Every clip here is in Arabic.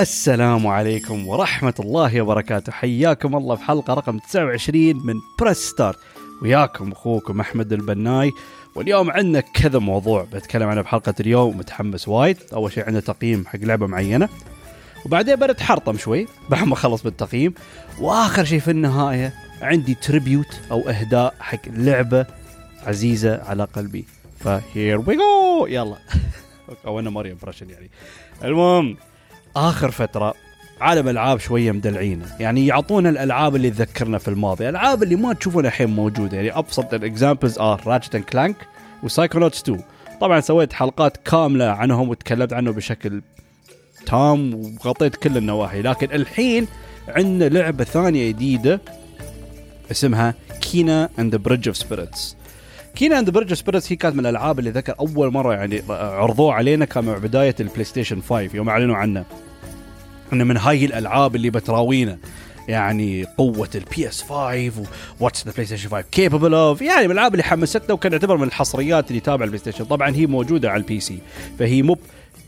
السلام عليكم ورحمة الله وبركاته. حياكم الله في حلقة رقم 29 من Press Start وياكم أخوكم أحمد البناي. واليوم عندنا كذا موضوع بتكلم عنه بحلقة اليوم متحمس وايد. أول شيء عندنا تقييم حق لعبة معينة. وبعدين بنتحرطم شوي بعد ما اخلص بالتقييم. وآخر شيء في النهاية عندي tribute أو إهداء حق لعبة عزيزة على قلبي. ف here we go يلا. أو أنا ماريو impression يعني. المهم آخر فترة عالم ألعاب شوية مدلعينه يعني يعطونا الألعاب اللي تذكرنا في الماضي. الالعاب اللي ما تشوفونها الحين موجودة. يعني أبسط ال examples are Ratchet Clank و Psychonauts 2 طبعا سويت حلقات كاملة عنهم وتكلمت عنه بشكل تام وغطيت كل النواحي. لكن الحين عندنا لعبة ثانية جديدة اسمها Kena and Bridge of Spirits Kena and Bridge of Spirits هي كانت من الألعاب اللي ذكر أول مرة يعني عرضوه علينا كان مع بداية ال PlayStation 5 يوم أعلنوا عنه. إنه من هاي الألعاب اللي بتراوينا. يعني قوة ال PS5 what's the PlayStation 5 capable of يعني من الألعاب اللي حمستنا وكان يعتبر من الحصريات اللي تابع ال PlayStation طبعا هي موجودة على ال PC فهي مو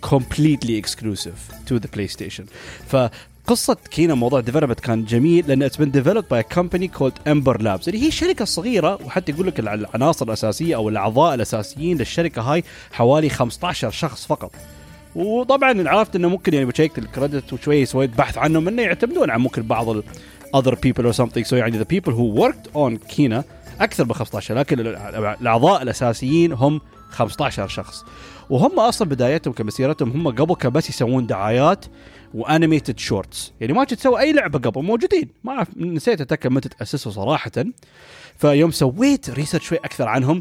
completely exclusive to the PlayStation. فقصة Kena موضوع development كان جميل it's been developed by a company called Ember Labs. اللي هي شركة صغيرة وحتى يقول لك العناصر الأساسية أو الأعضاء الأساسيين للشركة هاي حوالي 15 شخص فقط. وطبعا عرفت إنه ممكن يعني بشيكت ال credits وشوي سويت بحث عنهم انه يعتمدون على ممكن بعض ال other people or something. So يعني the people who worked on كينا أكثر من 15 لكن الأعضاء الأساسيين هم 15 شخص. وهم أصلا بدايتهم كمسيرتهم هم قبل كان بس يسوون دعايات و animated shorts يعني ما تسوي أي لعبة قبل موجودين. ما اعرف نسيت أتأكد متى تأسسوا صراحة. فيوم سويت research شوي أكثر عنهم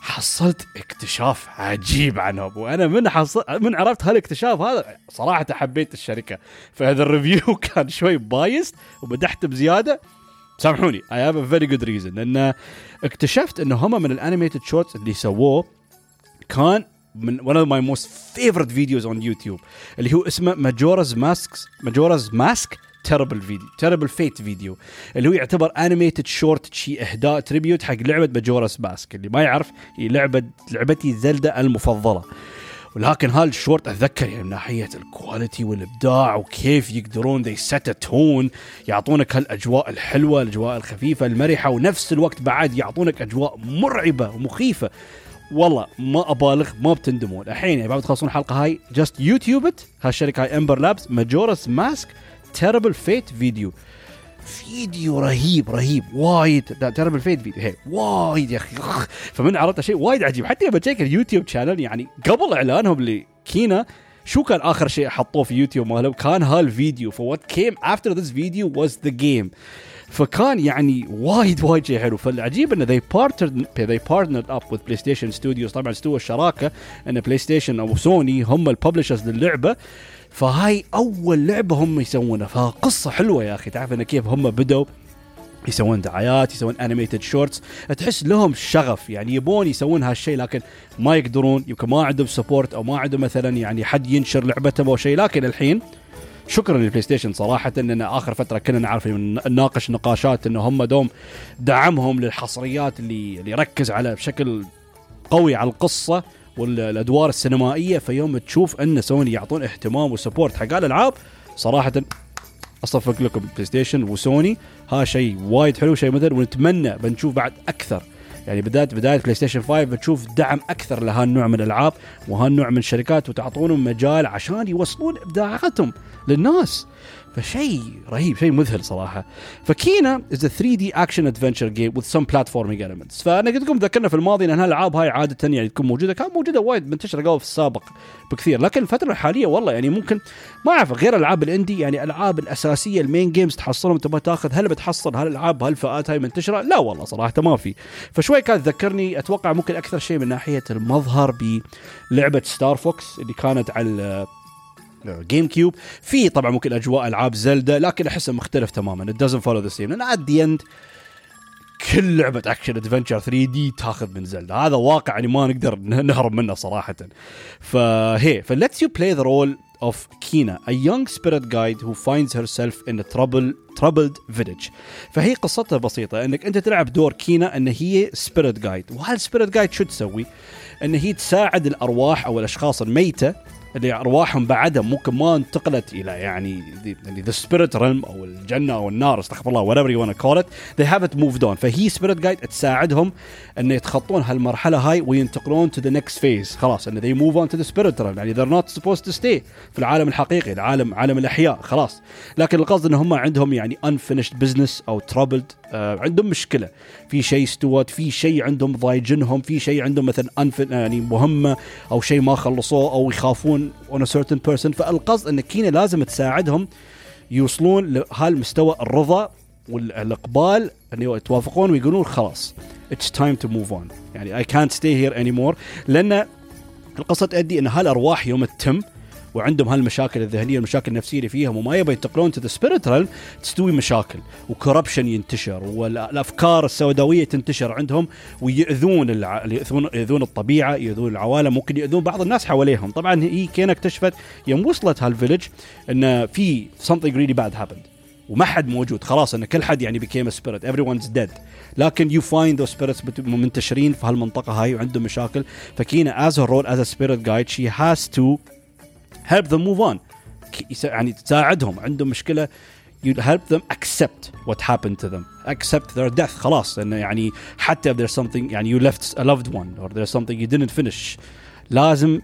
حصلت اكتشاف عجيب عنهم. وأنا من حصل من عرفت هالاكتشاف هذا صراحة حبيت الشركة. فهذا ال review كان شوي biased ومدحت بزيادة. سامحوني I have a very good reason لأن اكتشفت إنه هم من ال animated shorts اللي سووه كان من one of my most favorite videos on YouTube اللي هو اسمه Majora's Mask Majora's Mask Terrible video Terrible Fate video اللي هو يعتبر animated short شي إهداء tribute حق لعبة Majora's Mask اللي ما يعرف هي لعبة لعبتي زلدة المفضلة. ولكن هالشورت أتذكر يعني من ناحية ال quality والإبداع وكيف يقدرون they set tone يعطونك هالأجواء الحلوة الأجواء الخفيفة المرحة ونفس الوقت بعد يعطونك أجواء مرعبة ومخيفة. والله ما أبالغ ما بتندمون. الحين يعني بعد تخلصون الحلقة هاي just YouTube it هالشركة هاي Ember Labs Majora's Mask Terrible Fate video فيديو رهيب رهيب وايد. Terrible Fate video هي وايد يا أخي. فمن عرفت شيء وايد عجيب. حتى لما تشيك اليوتيوب channel يعني قبل إعلانهم لكينا شو كان آخر شيء حطوه في يوتيوب مالهم كان هالفيديو. ف what came after this video was the game فكان يعني وايد وايد شيء حلو. فالعجيب انه they partnered they partnered up with PlayStation Studios. طبعا استوى الشراكه إن بلاي ستيشن أو سوني هم ال publishers للعبة. فهاي أول لعبة هم يسوونها. فقصة حلوة يا أخي. تعرف انه كيف هم بدوا يسوون دعايات يسوون animated shorts تحس لهم شغف. يعني يبون يسوون هالشيء لكن ما يقدرون. يمكن ما عندهم support أو ما عندهم مثلا يعني حد ينشر لعبتهم أو شيء. لكن الحين شكرا للبلاي ستيشن صراحة اننا آخر فترة كنا نعرف نناقش نقاشات انه هم دوم دعمهم للحصريات اللي اللي يركز على بشكل قوي على القصة والأدوار السينمائية. فيوم تشوف إن سوني يعطون اهتمام و support حق الالعاب صراحة أصفق لكم بلاي ستيشن وسوني. ها شيء وايد حلو شيء مثل ونتمنى بنشوف بعد أكثر يعني بدايه بداية بلاي ستيشن 5 بتشوف دعم أكثر لهالنوع من الألعاب وهالنوع من الشركات وتعطونهم مجال عشان يوصلون إبداعاتهم للناس. فشيء رهيب شيء مذهل صراحة. فكينا is 3D action adventure game with some platforming elements. فأنا قلت لكم ذكرنا في الماضي إن هالالعاب هاي عادة يعني تكون موجودة؟ كان موجودة وايد منتشرة قبل في السابق بكثير. لكن الفترة الحالية والله يعني ممكن ما أعرف غير ألعاب ال indie يعني الالعاب الأساسية ال main games تحصلهم تبغى تاخذ. هل بتحصل هالالعاب هالفئات هاي منتشرة؟ لا والله صراحة ما في. فشوي كانت تذكرني أتوقع ممكن أكثر شيء من ناحية المظهر بلعبة Star Fox اللي كانت على GameCube في طبعا ممكن أجواء ألعاب زلدا لكن احسه مختلف تماما. It doesn't follow the same لأن at the end كل لعبة action adventure 3D تاخذ من زلدا هذا واقع يعني ما نقدر نهرب منه صراحة. فهي ف lets you play the role of Kena, a young spirit guide who finds herself in a trouble, troubled village. فهي قصتها بسيطة إنك أنت تلعب دور كينا إن هي spirit guide، وهال spirit guide شو تسوي؟ إن هي تساعد الأرواح أو الأشخاص الميتة اللي أرواحهم بعدها ممكن ما انتقلت إلى يعني the spirit realm أو الجنة أو النار استغفر الله whatever you want to call it. They moved on. فهي spirit guide تساعدهم إن يتخطون هالمرحلة هاي وينتقلون to the next phase. خلاص إن they move on to the spirit realm. يعني they're not supposed to stay في العالم الحقيقي العالم عالم الأحياء. خلاص. لكن القصد إن هم عندهم يعني unfinished business أو troubled آه عندهم مشكلة. في شيء استوت في شيء عندهم ضايجنهم في شيء عندهم مثلا يعني مهمة أو شيء ما خلصوه أو يخافون on a certain person فالقصد إن كينا لازم تساعدهم يوصلون لهالمستوى الرضا والإقبال إن يتوافقون ويقولون خلاص it's time to move on يعني اي كانت ستي هير اني مور لأن القصة تؤدي إن هالأرواح يوم تتم وعندهم هالمشاكل الذهنية والمشاكل النفسية اللي فيهم وما يبغى ينتقلون to the spirit تستوي مشاكل و corruption ينتشر والأفكار السوداوية تنتشر عندهم ويؤذون الع... يؤذون يؤذون الطبيعة يؤذون العوالم ممكن يؤذون بعض الناس حواليهم. طبعا هي كينا اكتشفت يوم وصلت هال village إن في something really bad happened وما حد موجود خلاص إن كل حد يعني became a spirit everyone's dead. لكن you find those spirits منتشرين في هالمنطقة هاي وعندهم مشاكل. فكينا role as a spirit guide she has to help them move on يعني تساعدهم عندهم مشكله you help them accept what happened to them accept their death خلاص انه يعني حتى if there's something يعني you left a loved one or there's something you didn't finish لازم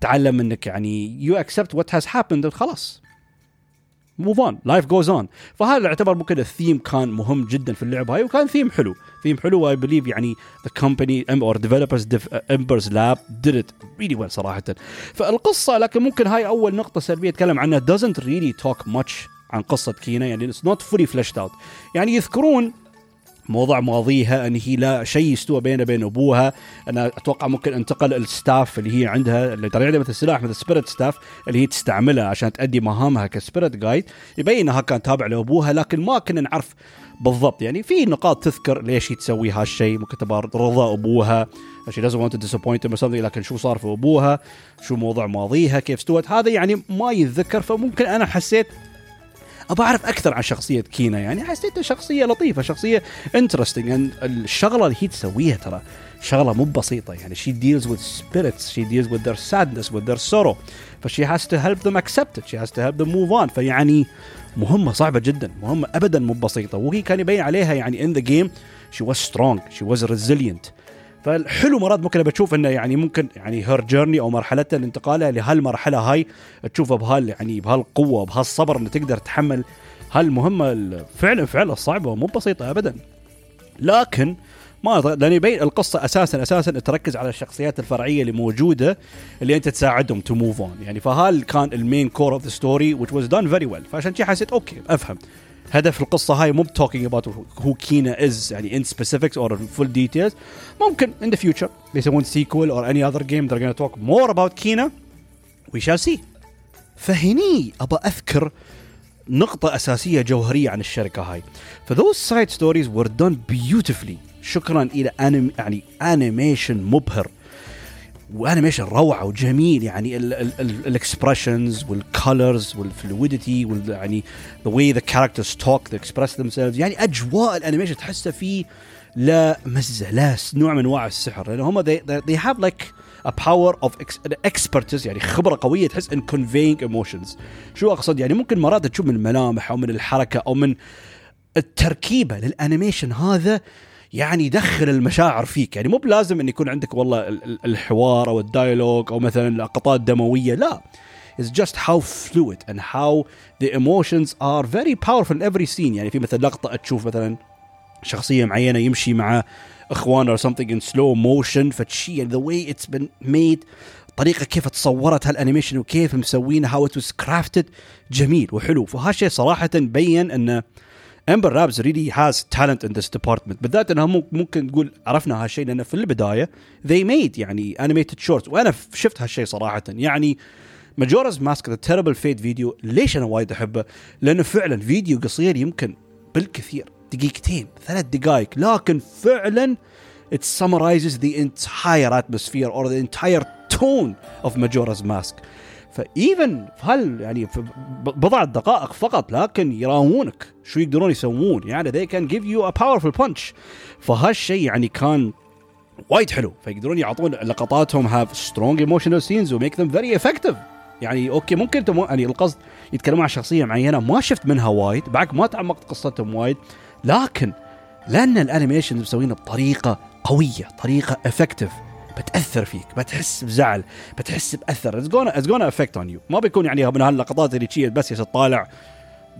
تعلم انك يعني you accept what has happened خلاص move on life goes on فهذا يعتبر ممكن الثيم كان مهم جدا في اللعبة هاي وكان ثيم حلو. ثيم حلو I believe يعني the company or developers Ember Lab did it really well صراحة. فالقصة لكن ممكن هاي أول نقطة سلبية أتكلم عنها doesn't really talk much عن قصة كينا يعني it's not fully fleshed out يعني يذكرون موضوع ماضيها إن هي لا شيء استوى بينها وبين أبوها. أنا أتوقع ممكن انتقل ال staff اللي هي عندها اللي ترى مثل السلاح مثل spirit staff اللي هي تستعملها عشان تؤدي مهامها ك spirit guide يبين انها كانت تابعه لأبوها لكن ما كنا نعرف بالضبط. يعني في نقاط تذكر ليش هي تسوي هالشيء. ممكن تبغى رضا أبوها. She doesn't want to disappoint him لكن شو صار في أبوها؟ شو موضوع ماضيها؟ كيف استوت؟ هذا يعني ما يتذكر فممكن أنا حسيت ابى أعرف أكثر عن شخصية كينا يعني حسيتها شخصية لطيفة شخصية interesting الشغلة اللي هي تسويها ترى شغلة مو بسيطة يعني she deals with spirits she deals with their sadness with their sorrow ف she to help them accept it she has to help them move on فيعني مهمة صعبة جدا مهمة أبدا مو بسيطة وهي كان يبين عليها يعني in the game she was strong she was resilient. فالحلو مرات ممكن بتشوف إنه يعني ممكن يعني her journey أو مرحلتها الانتقالها لهالمرحله هاي تشوفها بهال يعني بهالقوة بهالصبر انه تقدر تحمل هالمهمة فعلا فعلا صعبه مو بسيطة ابدا. لكن ما لأن يبين القصة أساسا أساسا تركز على الشخصيات الفرعية اللي موجودة اللي أنت تساعدهم to move on يعني فهال كان ال main core of the story which was done very well. فعشان كذا حسيت okay أفهم. هدف القصة هاي مو talking about who Kena is يعني in specifics or full details ممكن in the future بيسوون sequel or any other game they're gonna talk more about Kena we shall see فهني ابى أذكر نقطة أساسية جوهرية عن الشركة هاي. ف those side stories were done beautifully. شكرا إلى انه يعني animation مبهر. و animation روعة وجميل يعني ال expressions وال colors وال fluidity يعني the way the characters talk they express them يعني أجواء ال animation تحسه فيه لا مزة لا نوع من أنواع السحر لأن هم they, have like a power of expertise يعني خبرة قوية تحس in conveying emotions. شو أقصد؟ يعني ممكن مرات تشوف من الملامح أو من الحركة أو من التركيبة لل animation هذا يعني يدخل المشاعر فيك. يعني مو بلازم إن يكون عندك والله الحوار أو ال dialogue أو مثلا لقطات دمويه لا. It's just how fluid and how the emotions are very powerful in every scene. يعني في مثلا لقطة تشوف مثلا شخصية معينة يمشي مع إخوانه or something in slow motion فتشي يعني the way it's been made طريقة كيف تصورت هال animation وكيف مسوينها how it was crafted جميل وحلو. فهالشيء صراحة بين انه Ember Lab's really has talent in this department بالذات إنها ممكن تقول عرفنا هالشيء لأن في البداية they made يعني animated short وأنا شفت هالشيء صراحة. يعني Majora's Mask the Terrible Fate video ليش أنا وايد أحبه؟ لأنه فعلا فيديو قصير يمكن بالكثير دقيقتين ثلاث دقائق. لكن فعلا it summarizes the entire atmosphere or the entire tone of Majora's Mask. فإيفن هل يعني في بضع دقائق فقط لكن يراوونك شو يقدرون يسوون. يعني they can give you a powerful punch. فهالشيء يعني كان وايد حلو. فيقدرون يعطون لقطاتهم have strong emotional scenes و make them very effective. يعني أوكي ممكن انت مو يعني القصد يتكلمون عن شخصية معينة ما شفت منها وايد بعد ما تعمقت قصتهم وايد لكن لأن ال animation مسوينه بطريقة قوية طريقة effective بتأثر فيك بتحس بزعل بتحس بأثر. it's gonna it's gonna affect on you ما بيكون يعني من هاللقطات اللي بس تطالع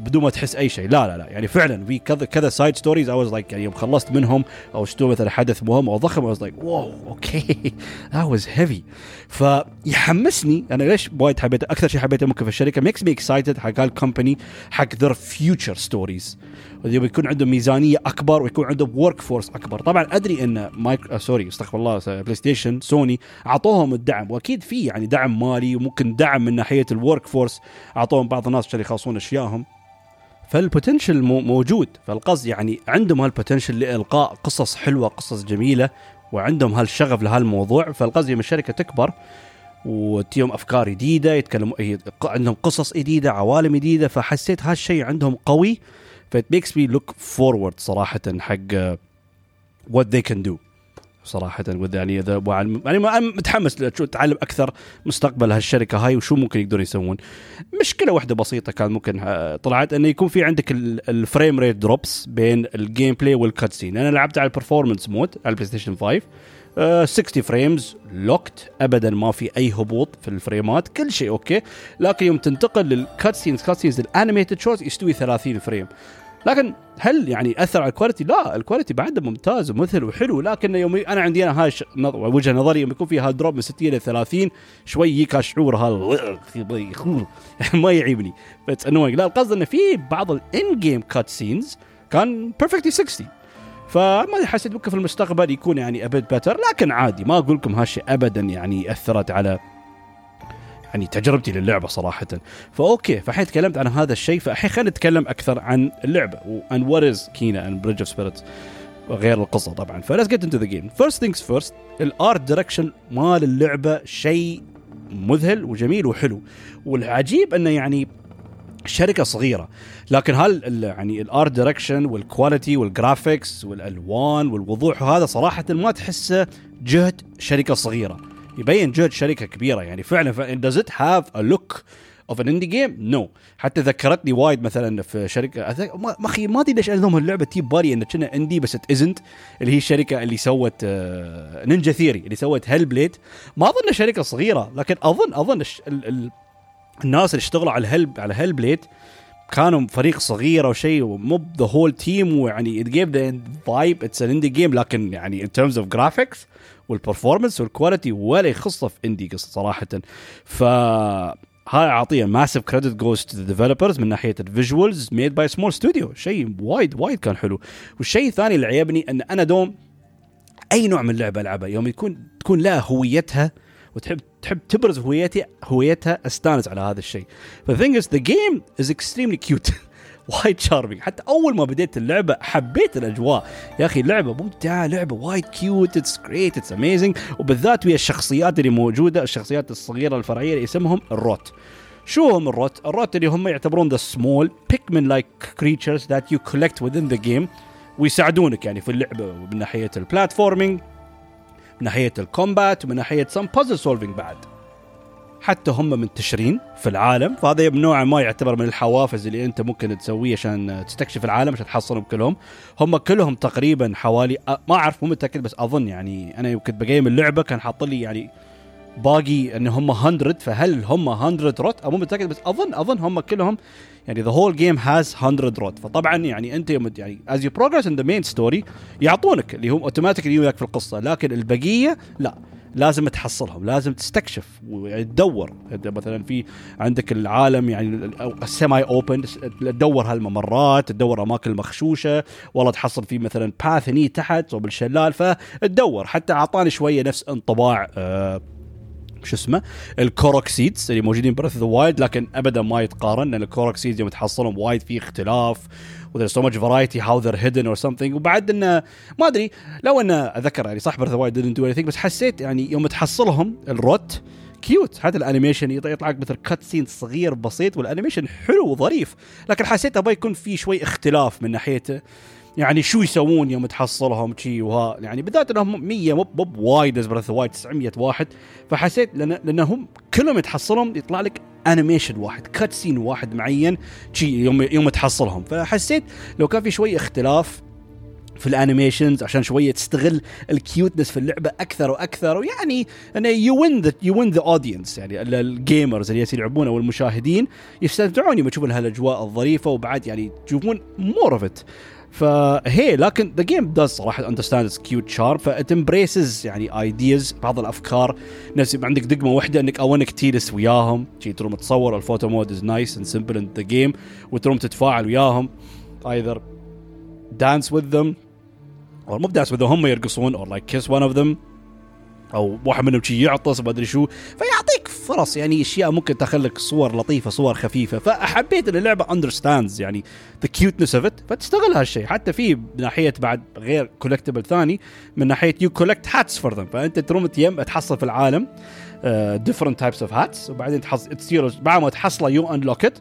بدون ما تحس أي شيء. لا لا لا. يعني فعلا في كذا كذا side stories I was like يعني يوم خلصت منهم أو شفتوا مثلا حدث مهم أو ضخم I was like wow okay. that was heavy فيحمسني. أنا ليش وايد حبيت أكثر شيء حبيته ممكن في الشركة. makes me excited حق هال company حق their future stories يكون عندهم ميزانية أكبر ويكون عندهم workforce أكبر. طبعا أدري إن مايك آه سوري استغفر الله PlayStation Sony أعطوهم الدعم. وأكيد في يعني دعم مالي وممكن دعم من ناحية ال workforce أعطوهم بعض الناس عشان يخلصون أشيائهم. فال potential موجود. فالقصد يعني عندهم هال potential لإلقاء قصص حلوة قصص جميلة وعندهم هالشغف لهالموضوع. فالقصد يوم الشركة تكبر وتيهم أفكار جديدة يتكلموا عندهم قصص جديدة عوالم جديدة. فحسيت هالشيء عندهم قوي. ف it makes me look forward صراحة حق what they can do صراحة يعني إذا يعني متحمس اتعلم أكثر مستقبل هالشركة هاي وشو ممكن يقدرون يسوون. مشكلة واحدة بسيطة كان ممكن آه، طلعت انه يكون في عندك ال frame rate drops بين ال gameplay وال cutscene، أنا لعبت على ال performance mode على ال PlayStation 5 Uh, 60 frames locked ابدا ما في أي هبوط في ال frame ات. كل شيء okay. لكن يوم تنتقل لل cutscenes cutscenes ال animated shows يستوي 30 frame لكن هل يعني أثر على ال quality؟ لا ال quality بعده ممتاز ومثل وحلو لكن يوم أنا عندي أنا هاي وجهة نظري يوم يكون في هال drop من 60 إلى 30 شوي يجيك هالشعور هذا ما يعيبني بس لا القصد إنه في بعض ال in-game cutscenes كان perfectly 60 فما حسيت ممكن في المستقبل يكون يعني a bit better لكن عادي ما أقول لكم هالشيء ابدا يعني أثرت على يعني تجربتي للعبة صراحة. ف okay فحين تكلمت عن هذا الشيء فالحين خلينا نتكلم أكثر عن اللعبة وان what is Kena and Bridge of Spirits غير القصة طبعا. ف let's get into the game first things first ال art direction مال اللعبة شيء مذهل وجميل وحلو. والعجيب إنه يعني شركة صغيرة. لكن هل يعني ال art direction وال quality وال graphics والألوان والوضوح وهذا صراحة ما تحسه جهد شركة صغيرة. يبين جهد شركة كبيرة يعني فعلا does it have a look of an indie game؟ no. حتى ذكرتني وايد مثلا في شركة ما أخي ما أدري ليش عندهم اللعبه تي ببالي انه كنا indie بس it isn't اللي هي الشركة اللي سوت Ninja Theory اللي سوت Hellblade ما أظن شركة صغيرة لكن أظن أظن ال ال الناس اللي اشتغلوا على Hell على Hellblade كانوا فريق صغير أو شيء مو the whole team ويعني it give the vibe it's an indie game لكن يعني in terms of graphics وال performance وال quality ولا يخصه في indie صراحة. ف هاي أعطيه massive credit goes to developers من ناحية ال visuals made by small studio شيء وايد وايد كان حلو. والشيء الثاني اللي عيبني إن أنا دوم أي نوع من لعبه ألعبها. يوم يكون تكون لها هويتها وتحب تحب تبرز هويتي هويتها أستانس على هذا الشيء. فال thing is the game is extremely cute وايد charming حتى أول ما بديت اللعبة حبيت الأجواء. يا أخي اللعبه ممتعة لعبة وايد cute it's great it's amazing وبالذات ويا الشخصيات اللي موجودة الشخصيات الصغيرة الفرعية اللي اسمهم ال Rot. شو هم ال Rot؟ ال Rot اللي هم يعتبرون the small Pikmin like creatures that you collect within ذا جيم ويساعدونك يعني في اللعبة. من ناحية ال platforming من ناحية ال combat ومن ناحية some puzzle solving بعد. حتى هم منتشرين في العالم. فهذا نوعا ما يعتبر من الحوافز اللي أنت ممكن تسويه عشان تستكشف العالم عشان تحصلهم كلهم. هم كلهم تقريبا حوالي ما أعرف مو متأكد بس أظن يعني أنا كنت بقيم اللعبة كان حاط لي يعني باقي إن هم 100 فهل هم 100 Rot مو متأكد بس اظن أظن هم كلهم يعني the whole game has 100 Rot فطبعا يعني أنت يعني as you progress in the main story يعطونك اللي هم automatically وياك في القصة لكن البقية لا. لازم تحصلهم لازم تستكشف وتدور. مثلا في عندك العالم يعني ال semi open تدور هالممرات تدور أماكن مخشوشه والله تحصل في مثلا path هني تحت وبالشلال فتدور حتى أعطاني شوية نفس انطباع آه شو اسمه ال Korok seeds اللي موجودين Breath the Wild لكن ابدا ما يتقارن لأن ال Korok seeds يوم تحصلهم وايد في اختلاف و there's so much variety how they're hidden or something وبعد إنه ما أدري لو إنه اذكر يعني صح Breath didn't do anything بس حسيت يعني يوم تحصلهم ال Rot cute حتى ال animation يطلع لك مثل cutscene صغير بسيط وال animation حلو وظريف لكن حسيت أبغى يكون في شوي اختلاف من ناحيته. يعني شو يسوون يوم تحصلهم شي وها؟ يعني بالذات إنهم 100 مو بوايد Breath Wild 900 واحد. فحسيت لأن لأنهم كلهم تحصلهم يطلع لك انيميشن واحد كات سين واحد معين شي يوم يوم تحصلهم. فحسيت لو كان في شوية اختلاف في الانيميشنز عشان شوية تستغل الكيوتنس في اللعبة أكثر وأكثر ويعني انه يو وين ذا يو وين ذا اودينس يعني الجيمرز اللي يلعبون أو المشاهدين يستمتعون يوم يشوفون هالأجواء الظريفة وبعد يعني تشوفون مور اوف فهي لكن ذا جيم داز صراحة اندرستاند اتس كيوت شارب فات امبريسز يعني ايدياز بعض الأفكار. نفس عندك دقمة واحدة إنك أو انك تجلس وياهم تروم تصور ال photo mode is nice and simple in the game وتروم تتفاعل وياهم either dance with them أو مو ب dance with هم يرقصون أو like kiss one of them أو واحد منهم شي يعطس ما أدري شو. فيعطيك فرص يعني أشياء ممكن تاخذ لك صور لطيفة صور خفيفة. فحبيت إن اللعبة understands يعني the cuteness of it فتستغل هالشيء. حتى في ناحية بعد غير collectible ثاني من ناحية you collect hats for them فأنت تروم تيم تحصل في العالم. different types of hats وبعدين تحص تصير بعد ما تحصله you unlock it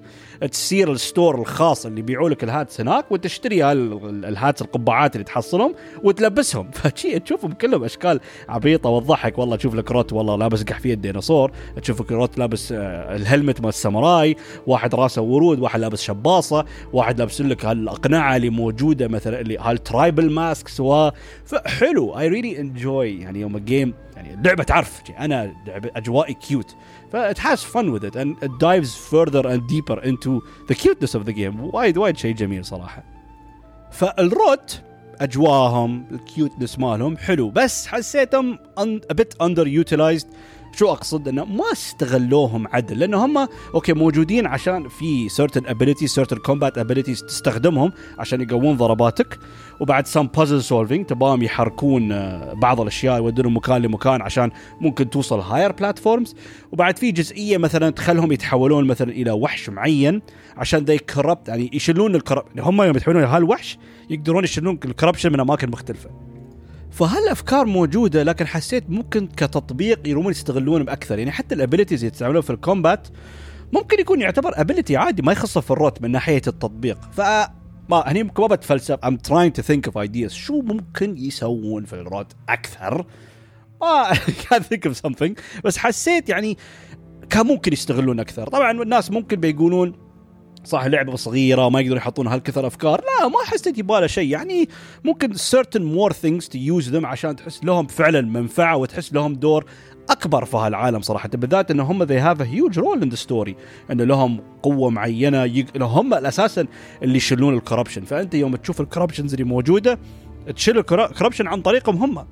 تصير ال store الخاص اللي يبيعوا لك ال hats هناك وتشتري ال hats القبعات اللي تحصلهم وتلبسهم. فشي تشوفهم كلهم أشكال عبيطة وتضحك والله تشوف لك Rot والله لابس قحفية الديناصور تشوف Rot لابس آه، ال helmet مال الساموراي واحد راسه ورود واحد لابس شباصة واحد لابس لك هالأقنعة اللي موجودة مثلا اللي هال tribal masks فحلو. I really enjoy يعني يوم ال game يعني اللعبه تعرف أنا أجوائي cute فات has fun with it and dives further and deeper into the cuteness of the game. وايد وايد شيء جميل صراحة. فال Rot أجواهم ال cuteness مالهم حلو بس حسيتهم a bit underutilized. شو أقصد؟ إنه ما استغلوهم عدل لأن هم okay موجودين عشان في certain abilities certain combat abilities تستخدمهم عشان يقوون ضرباتك وبعد some puzzle solving تباهم يحركون آه، بعض الأشياء يودون مكان لمكان عشان ممكن توصل higher platforms وبعد في جزئية مثلا تخلهم يتحولون مثلا إلى وحش معين عشان the corrupt يعني يشيلون ال corrup يعني هم يوم يتحولون إلى يقدرون يشيلون ال corruption من أماكن مختلفة. فهالافكار موجودة لكن حسيت ممكن كتطبيق يرومون يستغلون بأكثر؟ يعني حتى ال abilities اللي تستعملون في ال combat ممكن يكون يعتبر أبيلتي عادي ما يخصه في الروت من ناحية التطبيق. ف ما هني ما بتفلسف I'm trying to think of ideas. شو ممكن يسوون في الروت أكثر؟ ما can't think of something. بس حسيت يعني كان ممكن يستغلون أكثر. طبعا الناس ممكن بيقولون صح لعبة صغيرة ما يقدرون يحطون هالكثر أفكار. لا ما حسيت يباله شيء. يعني ممكن certain more things to use them عشان تحس لهم فعلا منفعة وتحس لهم دور أكبر في هالعالم صراحة. بالذات إن هم they have a huge role in the story. ان لهم قوة معينة يق... هم أساسا اللي يشيلون ال corruption فأنت يوم تشوف ال corruptions اللي موجودة تشيل ال corruption عن طريقهم هم.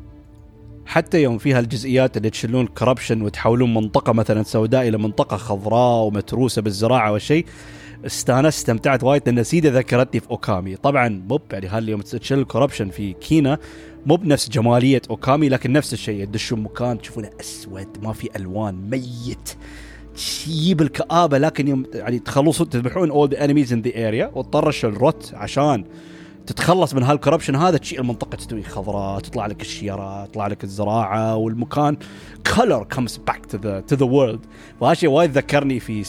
حتى يوم فيها الجزئيات اللي تشيلون ال corruption وتحولون منطقة مثلا سوداء إلى منطقة خضراء ومتروسة بالزراعة والشيء استانست استمتعت وايد لأن سيدا ذكرتني في أوكامي. طبعا مو يعني هاليوم يوم تشيل ال corruption في كينا؟ مو بنفس جمالية أوكامي لكن نفس الشيء. تدشون مكان تشوفونه أسود ما في ألوان ميت. تجيب الكآبة لكن يوم يعني تخلصون تذبحون all the enemies in the area وتطرش ال Rot عشان تتخلص من هال corruption هذا تشيل المنطقة تستوي خضراء تطلع لك الشيره تطلع لك الزراعة والمكان color comes back to the to the world فهالشيء وايد ذكرني في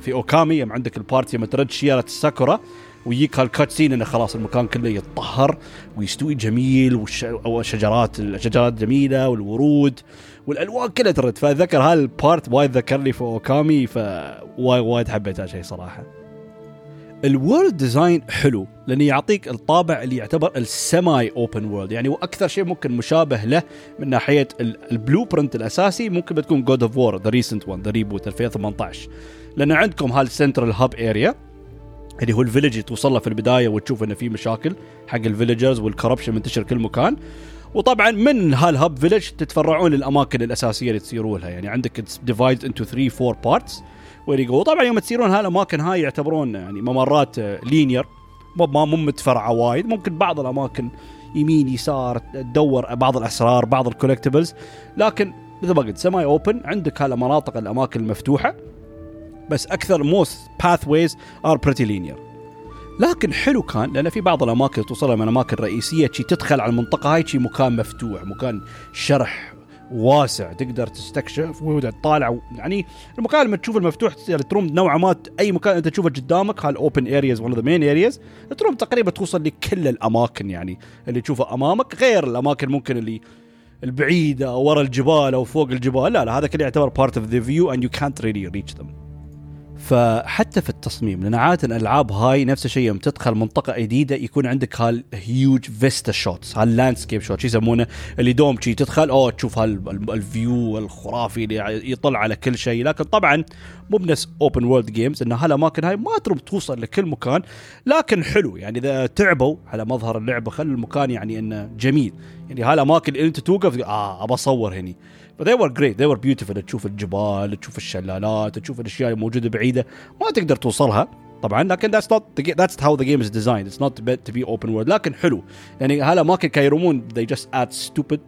في أوكامي يوم عندك ال part ي لما ترد شيره الساكورا ويجيك هال cutscene إنه خلاص المكان كله يتطهر ويستوي جميل والشجرات الشجرات جميلة والورود والالوان كلها ترد فأتذكر هال part وايد ذكرني في أوكامي فوايد وايد حبيت هالشيء صراحة. ال world design حلو لأنه يعطيك الطابع اللي يعتبر ال semi open world يعني وأكثر شيء ممكن مشابه له من ناحية ال blueprint الأساسي ممكن بتكون God of War the recent one the reboot 2018 لأن عندكم هال central hub area اللي هو ال village توصل له في البداية وتشوف إنه في مشاكل حق ال villagers وال corruption منتشر كل مكان. وطبعا من هال hub village تتفرعون للأماكن الأساسية اللي تصيروا لها. يعني عندك divided into 3 4 parts where you وطبعا يوم تسيرون هالاماكن هاي يعتبرون يعني ممرات linear. مو مو متفرعة وايد. ممكن بعض الأماكن يمين يسار تدور بعض الأسرار بعض ال collectibles لكن مثل ما قلت semi open عندك هالمناطق الأماكن المفتوحة. بس أكثر most pathways are pretty linear لكن حلو كان لأن في بعض الأماكن توصلها من أماكن رئيسية. تدخل على المنطقة هاي شي مكان مفتوح مكان شرح واسع تقدر تستكشف وتطالع يعني المكان لما تشوف المفتوح يعني تروم نوعا ما أي مكان أنت تشوفه قدامك هال open areas one of the main areas تروم تقريبا توصل لكل الأماكن يعني اللي تشوفها أمامك غير الأماكن ممكن اللي البعيدة ورا الجبال أو فوق الجبال. لا لا هذا كله يعتبر بارت اوف ذا فيو اند يو كانت ريلي ريتش ذم فحتى في التصميم لأن عادة الألعاب هاي نفس الشيء يوم تدخل منطقة جديدة يكون عندك هال huge vista shots هال landscape shot شو يسمونه؟ اللي دوم شي تدخل أوه تشوف هال view الخرافي اللي يطل على كل شيء. لكن طبعا مو بنفس open world games إن هالاماكن هاي ما تروم توصل لكل مكان لكن حلو. يعني إذا تعبوا على مظهر اللعبة خلوا المكان يعني إنه جميل. يعني هالاماكن اللي إنت توقف آه أبى أصور هني. ف they were great they were beautiful تشوف الجبال تشوف الشلالات تشوف الأشياء الموجوده بعيدة. ما تقدر توصلها. طبعا لكن that's not that's how the game is designed it's not to be open world لكن حلو. يعني هالاماكن كانوا يرمون they just add stupid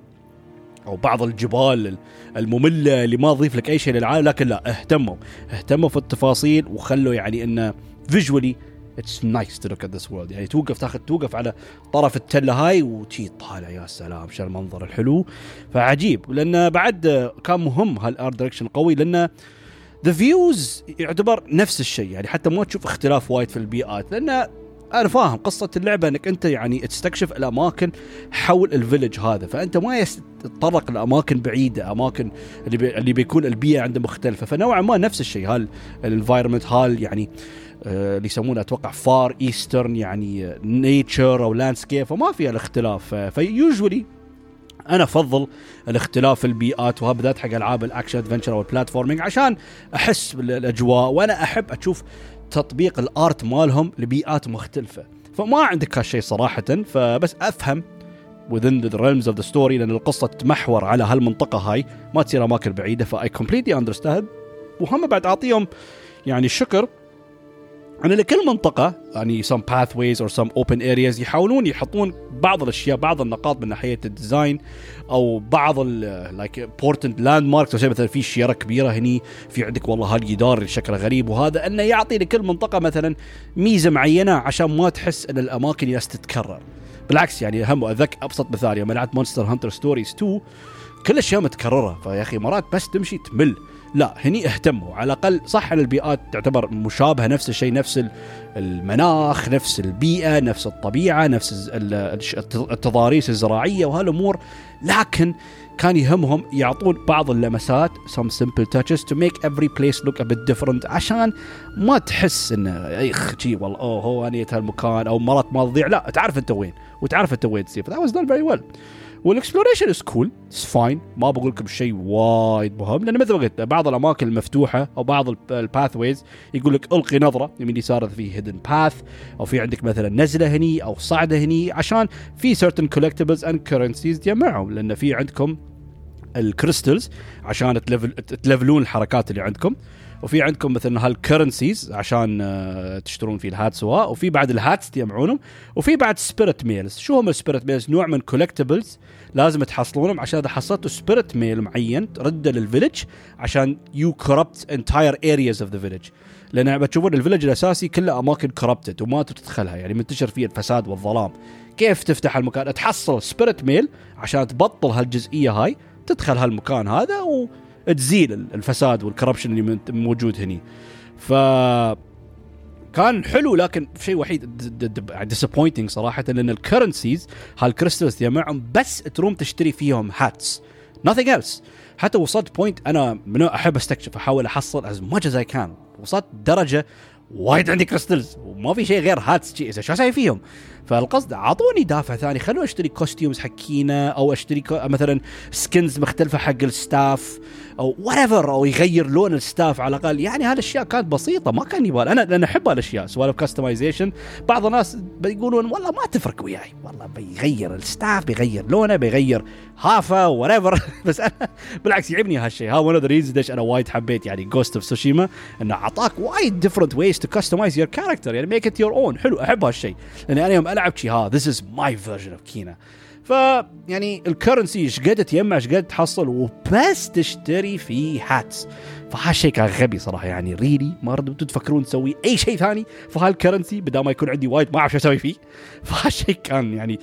أو بعض الجبال المملة اللي ما تضيف لك أي شيء للعالم. لكن لا اهتموا. اهتموا في التفاصيل وخلوا يعني إنه visually it's nice to look at this world يعني توقف تاخذ توقف على طرف التله هاي وتطالع يا سلام شو المنظر الحلو. فعجيب. لأن بعد كان مهم هال art direction قوي لأن the views يعتبر نفس الشيء. يعني حتى ما تشوف اختلاف وايد في البيئات. لأن أنا فاهم قصة اللعبة إنك أنت يعني تستكشف الأماكن حول ال village هذا. فأنت ما تتطرق لأماكن بعيدة أماكن اللي بي اللي بيكون البيئة عنده مختلفة. فنوعا ما نفس الشيء. هال ال environment هال يعني آه، اللي يسمونه أتوقع far eastern يعني nature أو landscape فما فيها الاختلاف. ف usually أنا أفضل الاختلاف البيئات وها بالذات حق ألعاب ال action adventure أو ال platforming عشان أحس بالأجواء وأنا أحب أشوف تطبيق ال art مالهم لبيئات مختلفة. فما عندك هالشيء صراحة فبس أفهم within the realms of the story لأن القصة تمحور على هالمنطقة هاي. ما تصير أماكن بعيدة ف I completely understand وهم بعد أعطيهم يعني الشكر. ان لكل منطقة يعني some pathways or some open areas يحاولون يحطون بعض الأشياء بعض النقاط من ناحية ال design أو بعض like important landmarks زي مثلا في شيرة كبيرة هني في عندك والله هالجدار اللي شكله غريب وهذا أنه يعطي لكل منطقة مثلا ميزة معينة عشان ما تحس أن الأماكن يالس تتكرر. بالعكس يعني هم أذكر أبسط مثال يوم لعبت Monster Hunter Stories 2 كل الاشياء متكرره فيا أخي مرات بس تمشي تمل. لا هني اهتموا. على الأقل صح البيئات تعتبر مشابهة نفس الشيء نفس المناخ نفس البيئة نفس الطبيعة نفس التضاريس الزراعية وهالأمور. لكن كان يهمهم يعطون بعض اللمسات simple touches to make every place look a bit different عشان ما تحس إنه ايخ شي والله أوه هو أنا ييت هالمكان أو مرات ما تضيع. لا تعرف أنت وين وتعرف أنت وين تصير that was done very well. وال exploration is cool it's fine ما بقول لكم شيء وايد مهم. لأن مثل ما قلت بعض الأماكن المفتوحة أو بعض ال pathways يقول لك ألقي نظرة يمين يسار في hidden path أو في عندك مثلا نزلة هني أو صعدة هني عشان في certain collectibles and currencies تجمعهم. لأن في عندكم ال crystals عشان تلفل تلفلون الحركات اللي عندكم. وفي عندكم مثلا هال currencies عشان آه، تشترون فيه ال hats سواء وفي بعد ال hats تجمعونهم وفي بعد spirit mails شو هم ال spirit mails نوع من collectibles لازم تحصلونهم عشان إذا حصلتوا spirit mail معين ترده لل village عشان uncorrupt entire areas of the village لأن بتشوفون ال village الأساسي كله أماكن corrupted وما تدخلها يعني منتشر فيه الفساد والظلام. كيف تفتح المكان؟ تحصل spirit mail عشان تبطل هالجزئية هاي تدخل هالمكان هذا وتزيل الفساد وال corruption اللي موجود هني. ف كان حلو لكن شيء وحيد disappointing صراحة لأن ال currencies هال crystals يجمعهم بس تروم تشتري فيهم hats nothing else. حتى وصلت point أنا من أحب أستكشف أحاول أحصل as much as I can وصلت درجة وايد عندي crystals وما في شيء غير hats شو أسوي فيهم؟ فالقصد أعطوني دافع ثاني خلوني أشتري costumes حق كينا أو أشتري مثلا skins مختلفة حق ال staff أو what أو يغير لون ال staff على الأقل. يعني هالأشياء كانت بسيطة ما كان يبغى أنا لأن أحب هالأشياء سوالف customization بعض الناس بيقولون والله ما تفرق وياي. والله بيغير ال staff بيغير لونه بيغير هافا وات بس أنا بالعكس يعجبني هالشيء ها one of the reasons ليش أنا وايد حبيت يعني Ghost of Tsushima إنه أعطاك وايد different ways to customize your character يعني make it your own حلو أحب هالشيء لأن أنا يوم العب شي ها this is my version of Kena ف يعني ال currency إيش قد تجمع إيش قد تحصل وبس تشتري في hats فهالشيء كان غبي صراحة يعني really ما ردتوا تفكرون تسوي أي شيء ثاني؟ في هال currency بدل ما يكون عندي وايد ما أعرف شو أسوي فيه. فهالشيء كان يعني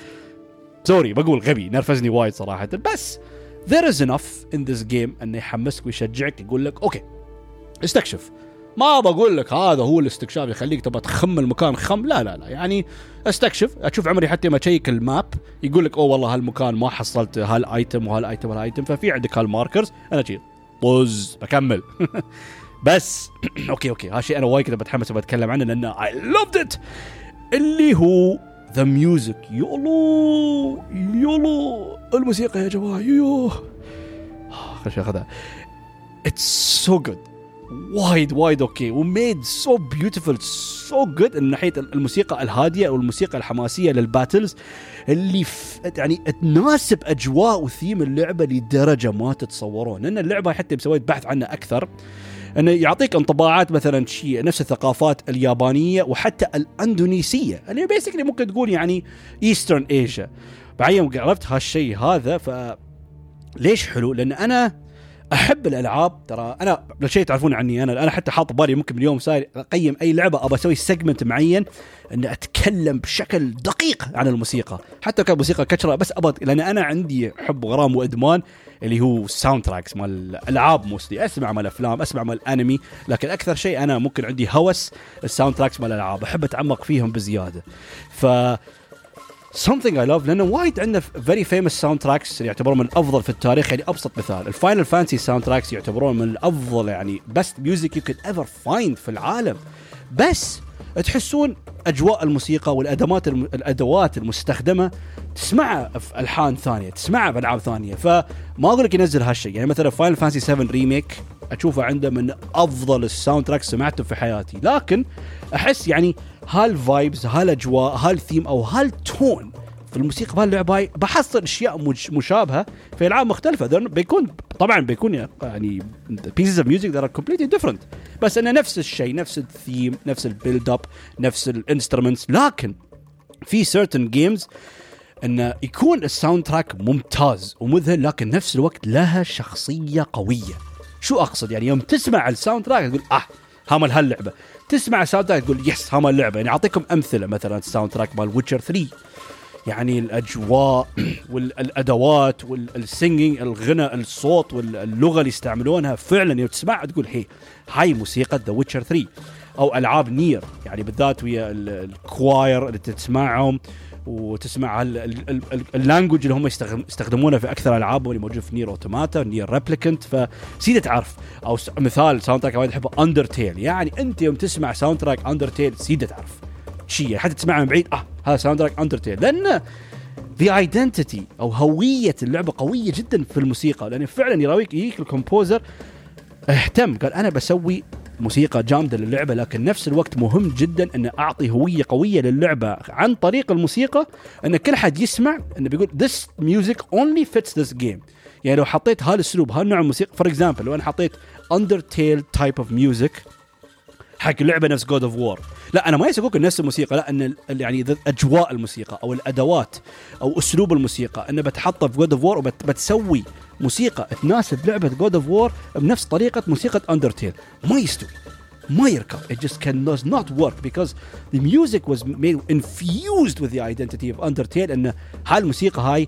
sorry بقول غبي نرفزني وايد صراحة. بس there is enough in this game إنه يحمسك ويشجعك يقول لك okay استكشف. ما بقول لك هذا هو الاستكشاف يخليك تبغى تخم المكان خم. لا لا لا. يعني استكشف أشوف عمري حتى ما اشيك ال map يقول لك أوه والله هالمكان ما حصلت هال item وهال item وهال item ففي عندك هال markers أنا شي طز بكمل. بس okay okay هالشيء أنا وايد كذا بتحمس بتكلم عنه لأنه I loved it اللي هو the music يولو يولو الموسيقى يا جماعة يو خليني أخذها. it's so good وايد وايد أوكي. وميد سو بيوتيفول سو جود من ناحية الموسيقى الهادية والموسيقى الحماسية لل battles اللي ف... يعني تناسب أجواء وثيم اللعبة لدرجة ما تتصورون. لأن اللعبة حتى سويت بحث عنها أكثر. انه يعطيك انطباعات مثلا شيء نفس الثقافات اليابانية وحتى الأندونيسية. اللي basically ممكن تقول يعني Eastern Asia بعدين عرفت هالشيء هذا ف ليش حلو؟ لأن أنا أحب الألعاب ترى أنا شيء تعرفون عني أنا أنا حتى حاط بالي ممكن اليوم صاير أقيم أي لعبة ابى أسوي segment معين ان أتكلم بشكل دقيق عن الموسيقى. حتى كان موسيقى كشره بس ابى لأن أنا عندي حب وغرام وإدمان اللي هو soundtracks مال الألعاب mostly أسمع مال الافلام أسمع مال الانمي لكن أكثر شيء أنا ممكن عندي هوس ال soundtracks مال الالعاب أحب أتعمق فيهم بزيادة. ف something I love لأنه وايد عندنا very famous sound tracks يعتبرون من الافضل في التاريخ يعني أبسط مثال ال Final Fantasy soundtracks يعتبرون من الأفضل يعني best music you could ever find في العالم. بس تحسون أجواء الموسيقى والادوات الأدوات المستخدمة تسمعها في ألحان ثانية تسمعها في ألعاب ثانية. فما أقول لك ينزل هالشيء يعني مثلا Final Fantasy 7 Remake أشوفه عنده من أفضل ال soundtracks سمعته في حياتي. لكن أحس يعني هال vibes هالاجواء هالثيم أو هال tone في الموسيقى بهاللعبه بحصل أشياء مشابهة في ألعاب مختلفة. بيكون طبعا بيكون يعني pieces of music that are completely different. بس انه نفس الشيء نفس الثيم نفس ال build up نفس ال instruments لكن في certain games انه يكون ال soundtrack ممتاز ومذهل لكن نفس الوقت لها شخصية قوية. شو أقصد؟ يعني يوم تسمع ال soundtrack تقول آه ها مال هاللعبه تسمع ال soundtrack تقول yes ها مال اللعبة. يعني أعطيكم أمثلة مثلا ال soundtrack مال Witcher 3 يعني الأجواء والأدوات وال singing الغنى الصوت واللغة اللي يستعملونها فعلا يوم تسمعها تقول هي هاي موسيقى The Witcher 3 أو ألعاب Nier يعني بالذات ويا ال choir اللي تسمعهم. وتسمع ال language اللي هم يستخدمونه في أكثر العابهم اللي موجود في Nier Automata Nier Replicant فسيدة تعرف أو مثال soundtrack وايد أحبه Undertale يعني أنت يوم تسمع soundtrack Undertale سيدة تعرف. شيء حتى تسمعها من بعيد آه هذا soundtrack Undertale لأن the identity أو هوية اللعبة قوية جدا في الموسيقى. لأن فعلا يراويك يجيك ال composer اهتم قال أنا بسوي موسيقى جامدة للعبة لكن نفس الوقت مهم جدا ان أعطي هوية قوية للعبة عن طريق الموسيقى إن كل حد يسمع إنه بيقول this music only fits this game. يعني لو حطيت هالاسلوب هالنوع الموسيقى for example لو أنا حطيت Undertale type of music حق لعبة نفس God of War لا أنا ما أقول نفس الموسيقى لا إن يعني أجواء الموسيقى أو الأدوات أو أسلوب الموسيقى انه بتحطه في God of War وبتسوي موسيقى تناسب لعبة God of War بنفس طريقة موسيقى Undertale ما يستوي ما يركب it just can does not work because the music was made infused with the identity of Undertale إن هالموسيقى هاي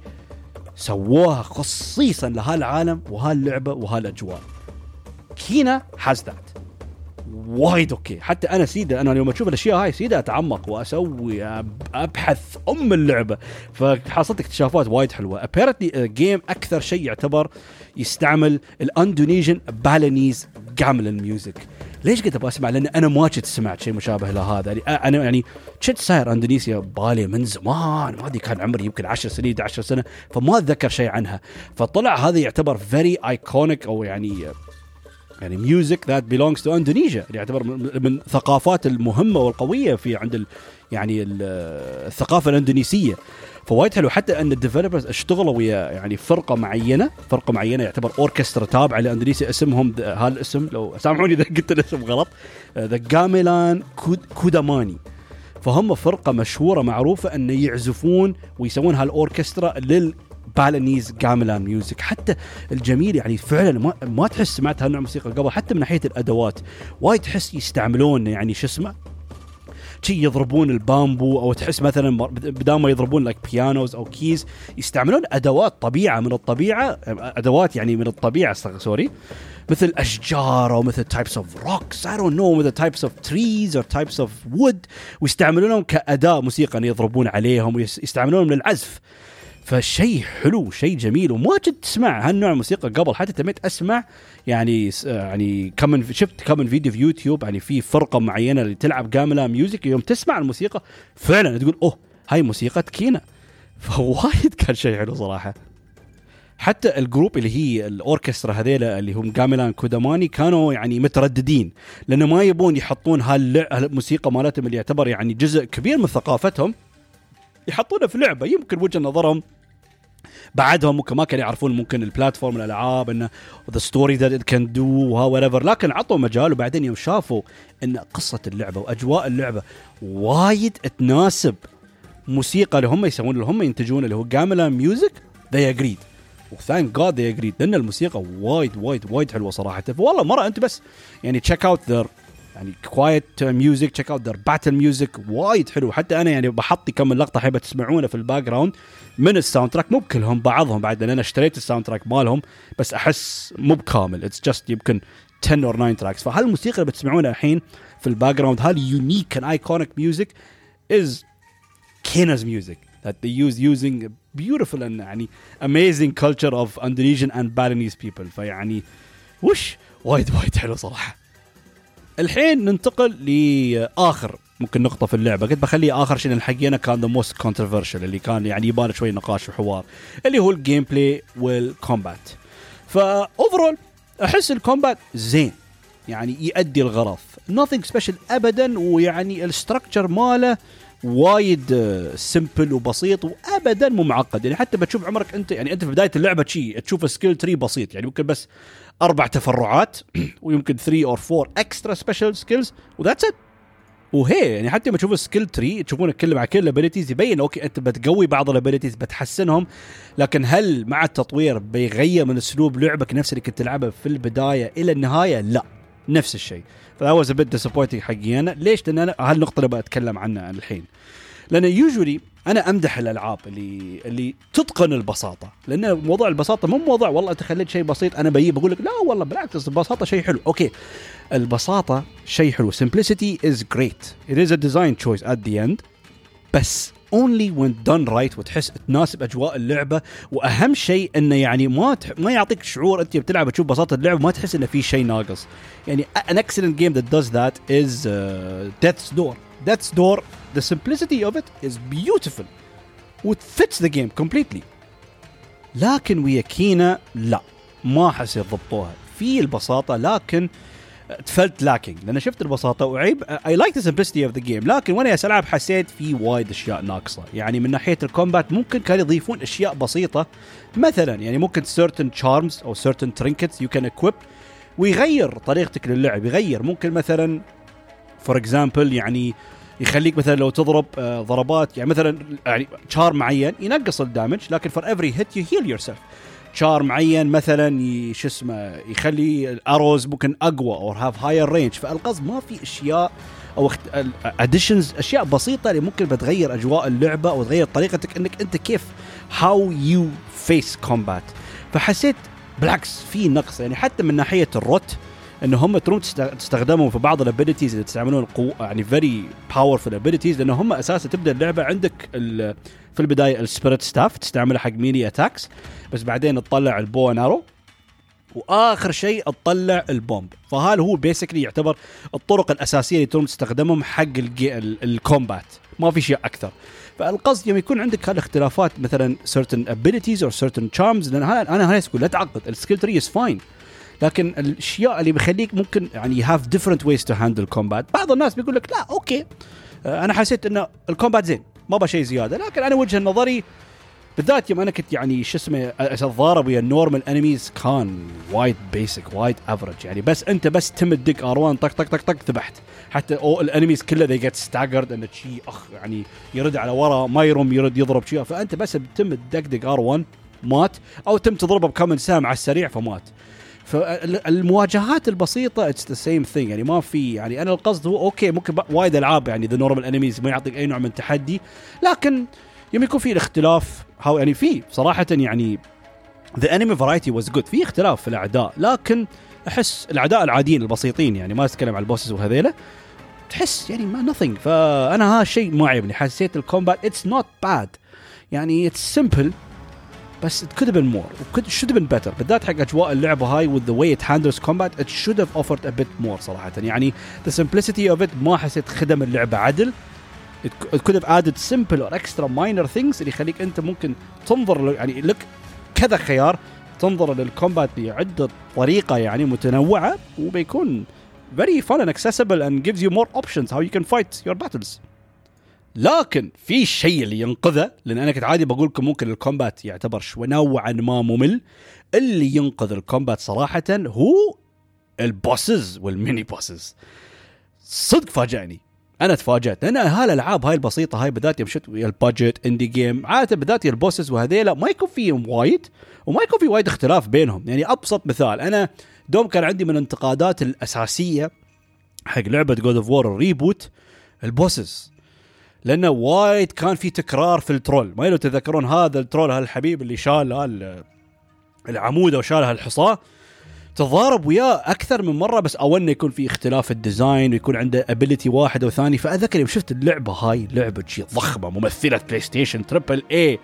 سووها خصيصا لهالعالم وهاللعبة وهالأجواء. Kena has that. وايد okay. حتى أنا سيدا أنا اليوم أشوف الأشياء هاي سيدا أتعمق وأسوي أبحث عن اللعبة. فحصلت اكتشافات وايد حلوة. apparently game أكثر شيء يعتبر يستعمل ال Indonesian Balinese gamelan music ليش قلت أبغى أسمع؟ لأن أنا ما كنت سمعت شيء مشابه لهذا يعني أنا يعني كنت ساير أندونيسيا بالي من زمان. ما أدري كان عمري يمكن 10 سنين 11 سنة فما أتذكر شيء عنها. فطلع هذا يعتبر very iconic أو يعني يعني music that belongs to Indonesia يعتبر من الثقافات المهمة والقوية في عند ال يعني الثقافة الإندونيسية. فوايد حلو. حتى أن ال developers اشتغلوا ويا يعني فرقة معينة. فرقة معينة يعتبر اوركسترا تابعة لإندونيسيا. اسمهم هالاسم لو سامحوني إذا قلت الاسم غلط. The Gamelan Çudamani فهم فرقة مشهورة معروفة انه يعزفون ويسوون هالاوركسترا لل Balinese gamelan music حتى الجميل يعني فعلا ما, ما تحس سمعت هالنوع موسيقى قبل حتى من ناحية الأدوات. وايد تحس يستعملون يعني شو اسمه شي يضربون البامبو أو تحس مثلا بدال ما يضربون لك pianos أو keys يستعملون أدوات طبيعة من الطبيعة أدوات يعني من الطبيعة sorry مثل أشجار أو مثل types of rocks I don't know مثل types of trees أو types of wood ويستعملونهم كأداة موسيقى ان يضربون عليهم ويستعملونهم للعزف. فشيء حلو شيء جميل وما كنت تسمع هالنوع الموسيقى قبل حتى تميت أسمع يعني يعني كم شفت كم فيديو في يوتيوب يعني في فرقة معينة اللي تلعب gamelan music يوم تسمع الموسيقى فعلا تقول أوه هاي موسيقى Kena فوايد كان شيء حلو صراحة. حتى ال group اللي هي الأوركسترا هذيلا اللي هم Gamelan Çudamani كانوا يعني مترددين لأنه ما يبون يحطون هالموسيقى مالتهم اللي يعتبر يعني جزء كبير من ثقافتهم يحطونها في لعبة. يمكن وجهة نظرهم بعدهم ممكن ما كانوا يعرفون ممكن ال platform الألعاب إنه the story that can do وها لكن عطوا مجال وبعدين يوم شافوا إن قصة اللعبة وأجواء اللعبة وايد تناسب موسيقى اللي هم يسوون اللي هم ينتجون اللي هو gamelan music they agreed و thank God they agreed لأن الموسيقى وايد وايد وايد حلوة صراحة. والله مرة أنت بس يعني check out يعني quiet music check out their battle music وايد حلو. حتى أنا يعني بحط كم لقطة حابه تسمعونه في ال background من ال soundtrack مو بكلهم بعضهم بعد لأن أنا اشتريت ال soundtrack مالهم بس أحس مو بكامل. it's just يمكن 10 or 9 tracks فهالموسيقى اللي بتسمعونها الحين في ال background هال unique and iconic music as Kena's music that they use using beautiful and يعني amazing culture of Indonesian and Balinese people. فيعني وش؟ وايد وايد حلو صراحة. الحين ننتقل لآخر ممكن نقطة في اللعبة. قلت بخليه آخر شيء لأن حقينا كان the most controversial اللي كان يعني يبان شوي نقاش وحوار اللي هو ال gameplay وال combat ف overall أحس ال combat زين يعني يؤدي الغرض. nothing special أبدا ويعني ال structure ماله وايد simple وبسيط وابدا مو معقد. يعني حتى بتشوف عمرك أنت يعني أنت في بداية اللعبة شيء تشوف skill tree بسيط. يعني ممكن بس أربع تفرعات ويمكن 3 or 4 extra special skills و that's it وهي يعني حتى لما تشوف ال skill tree تشوفون كل مع كل ال abilities يبين أوكي أنت بتقوي بعض ال abilities بتحسنهم. لكن هل مع التطوير بيغير من أسلوب لعبك نفس اللي كنت تلعبه في البداية إلى النهاية؟ لا نفس الشيء. ف that was a bit disappointing حقي أنا ليش؟ لأن أنا هالنقطه اللي بتكلم عنها الحين. لأن usually أنا أمدح الألعاب اللي اللي تتقن البساطة. لأن موضوع البساطة مو موضوع والله أنت خليت شيء بسيط أنا بجيب بقول لك لا والله بالعكس البساطة شيء حلو. أوكي. البساطة شيء حلو. Simplicity is great. It is a design choice at the end. بس only when done right وتحس تناسب أجواء اللعبة. وأهم شيء إنه يعني ما تح... ما يعطيك شعور أنت بتلعب تشوف بساطة اللعبة ما تحس إنه في شيء ناقص. يعني an excellent game that does that is uh, Death's Door. Death's Door the simplicity of it is beautiful. The game completely. لكن ويا Kena لا ما احس يضبطوها في البساطة لكن felt lacking لأن شفت البساطة وعيب اي لايك ذا سمبلستي اوف ذا جيم لكن وأنا ألعب حسيت في وايد أشياء ناقصة. يعني من ناحية ال combat ممكن كانوا يضيفون أشياء بسيطة. مثلا يعني ممكن certain charms أو certain trinkets you can equip ويغير طريقتك للعب يغير. ممكن مثلا for example يعني يخليك مثلا لو تضرب آه، ضربات يعني مثلا يعني charm معين ينقص ال damage لكن for every hit you heal yourself charm معين مثلا شو اسمه يخلي ال arrows ممكن أقوى أو have higher range فالقصد ما في أشياء أو additions أشياء بسيطة اللي ممكن بتغير أجواء اللعبة أو تغير طريقتك إنك أنت كيف how you face combat فحسيت بالعكس في نقص. يعني حتى من ناحية ال Rot انه هم تروم تستخدمهم في بعض ال abilities اللي تستعملون قوة يعني very powerful abilities لأنه هم أساسا تبدأ اللعبة عندك في البداية ال spirit staff تستعمله حق mini attacks بس بعدين تطلع ال bow and arrow وآخر شيء تطلع ال bomb. فهذا هو basically يعتبر الطرق الأساسية اللي تروم تستخدمهم حق ال combat. ما في شيء أكثر. فالقصد يوم يكون عندك هالاختلافات مثلا certain abilities or certain charms لأن أنا هاي لا تعقد ال skill tree is fine لكن الأشياء اللي بيخليك ممكن يعني have different ways to handle combat بعض الناس بيقول لك لا أوكي. أنا حسيت إنه ال combat زين. ما أبغى شيء زيادة لكن أنا وجهة نظري بالذات يوم أنا كنت يعني شو اسمه أتضارب ويا ال normal enemies كان وايد basic وايد average يعني. بس أنت بس تم تدق R 1 طق طق طق طق ذبحت. حتى أو ال enemies كلها they get staggered انه شيء أخ يعني يرد على ورا ما يرم يرد يضرب شيء فأنت بس تم تدقدق R 1 مات. أو تم تضربه بكم سهم على السريع فمات. فالمواجهات البسيطة it's the same thing يعني ما في يعني أنا القصد هو أوكي ممكن وايد ألعاب يعني the normal enemies ما يعطيك أي نوع من التحدي لكن يوم يكون في الاختلاف how يعني في صراحة يعني the enemy variety was good في اختلاف في الأعداء لكن أحس الأعداء العاديين البسيطين يعني ما أتكلم عن ال bosses وهذيله تحس يعني ما nothing. فأنا هذا الشيء ما عجبني حسيت ال combat it's not bad يعني it's simple بس it could have been more it should have been better بالذات حق اجواء اللعبه هاي with the way it handles combat it should have offered a bit more صراحة يعني the simplicity of it ما حسيت خدم اللعبه عدل it could have added simple or extra minor things اللي يخليك انت ممكن تنظر يعني لك كذا خيار تنظر لل combat بعده طريقه يعني متنوعه وبيكون very fun and accessible and gives you more options how you can fight your battles لكن في الشيء اللي ينقذه لأن أنا كنت عادي بقول لكم ممكن ال combat يعتبر شوي نوعا ما ممل. اللي ينقذ ال combat صراحة هو ال bosses وال mini bosses. صدق فاجأني. أنا تفاجأت. لأن هالالعاب هاي البسيطة هاي بالذات يوم شفت ال budget indie game عادة بالذات ال bosses وهذيلا ما يكون فيهم وايد وما يكون في وايد اختلاف بينهم. يعني أبسط مثال أنا دوم كان عندي من الانتقادات الأساسية حق لعبة God of War ال reboot ال bosses. لأنه وايد كان في تكرار في ال troll. ما لو تذكرون هذا ال troll هالحبيب اللي شال العمود أو شال هالحصاه تضارب وياه أكثر من مرة بس اول يكون في اختلاف ال design ويكون عنده ability واحد أو ثاني. فأذكر يوم شفت اللعبة هاي لعبة شيء ضخمة ممثلة بلاي ستيشن triple A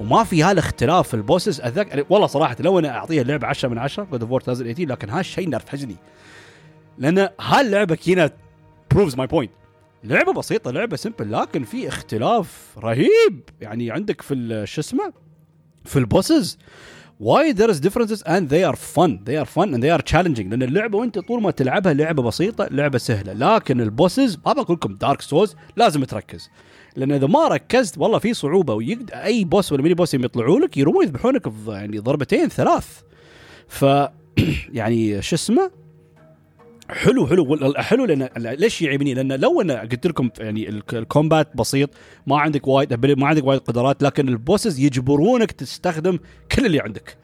وما في هالاختلاف في ال bosses. اتذكر والله صراحة لو أنا أعطيها اللعبة 10 من 10 God of 2018 لكن هالشيء نرفزني. لأن هاللعبة كينا proves my point لعبة بسيطة لعبة simple لكن في اختلاف رهيب. يعني عندك في شو اسمه؟ في ال bosses وايد there is differences and they are fun. They are fun and they are challenging. لأن اللعبة وأنت طول ما تلعبها لعبة بسيطة لعبة سهلة. لكن ال bosses ما بقول لكم Dark Souls لازم تركز. لأن إذا ما ركزت والله في صعوبة. ويقد أي boss ولا mini boss يطلعوا لك يرومون يذبحونك يعني ضربتين ثلاث. ف يعني شو اسمه؟ حلو حلو. حلو لأن ليش يعيبني؟ لأن لو أنا قلت لكم يعني ال combat بسيط ما عندك وايد ما عندك وايد قدرات لكن ال bosses يجبرونك تستخدم كل اللي عندك.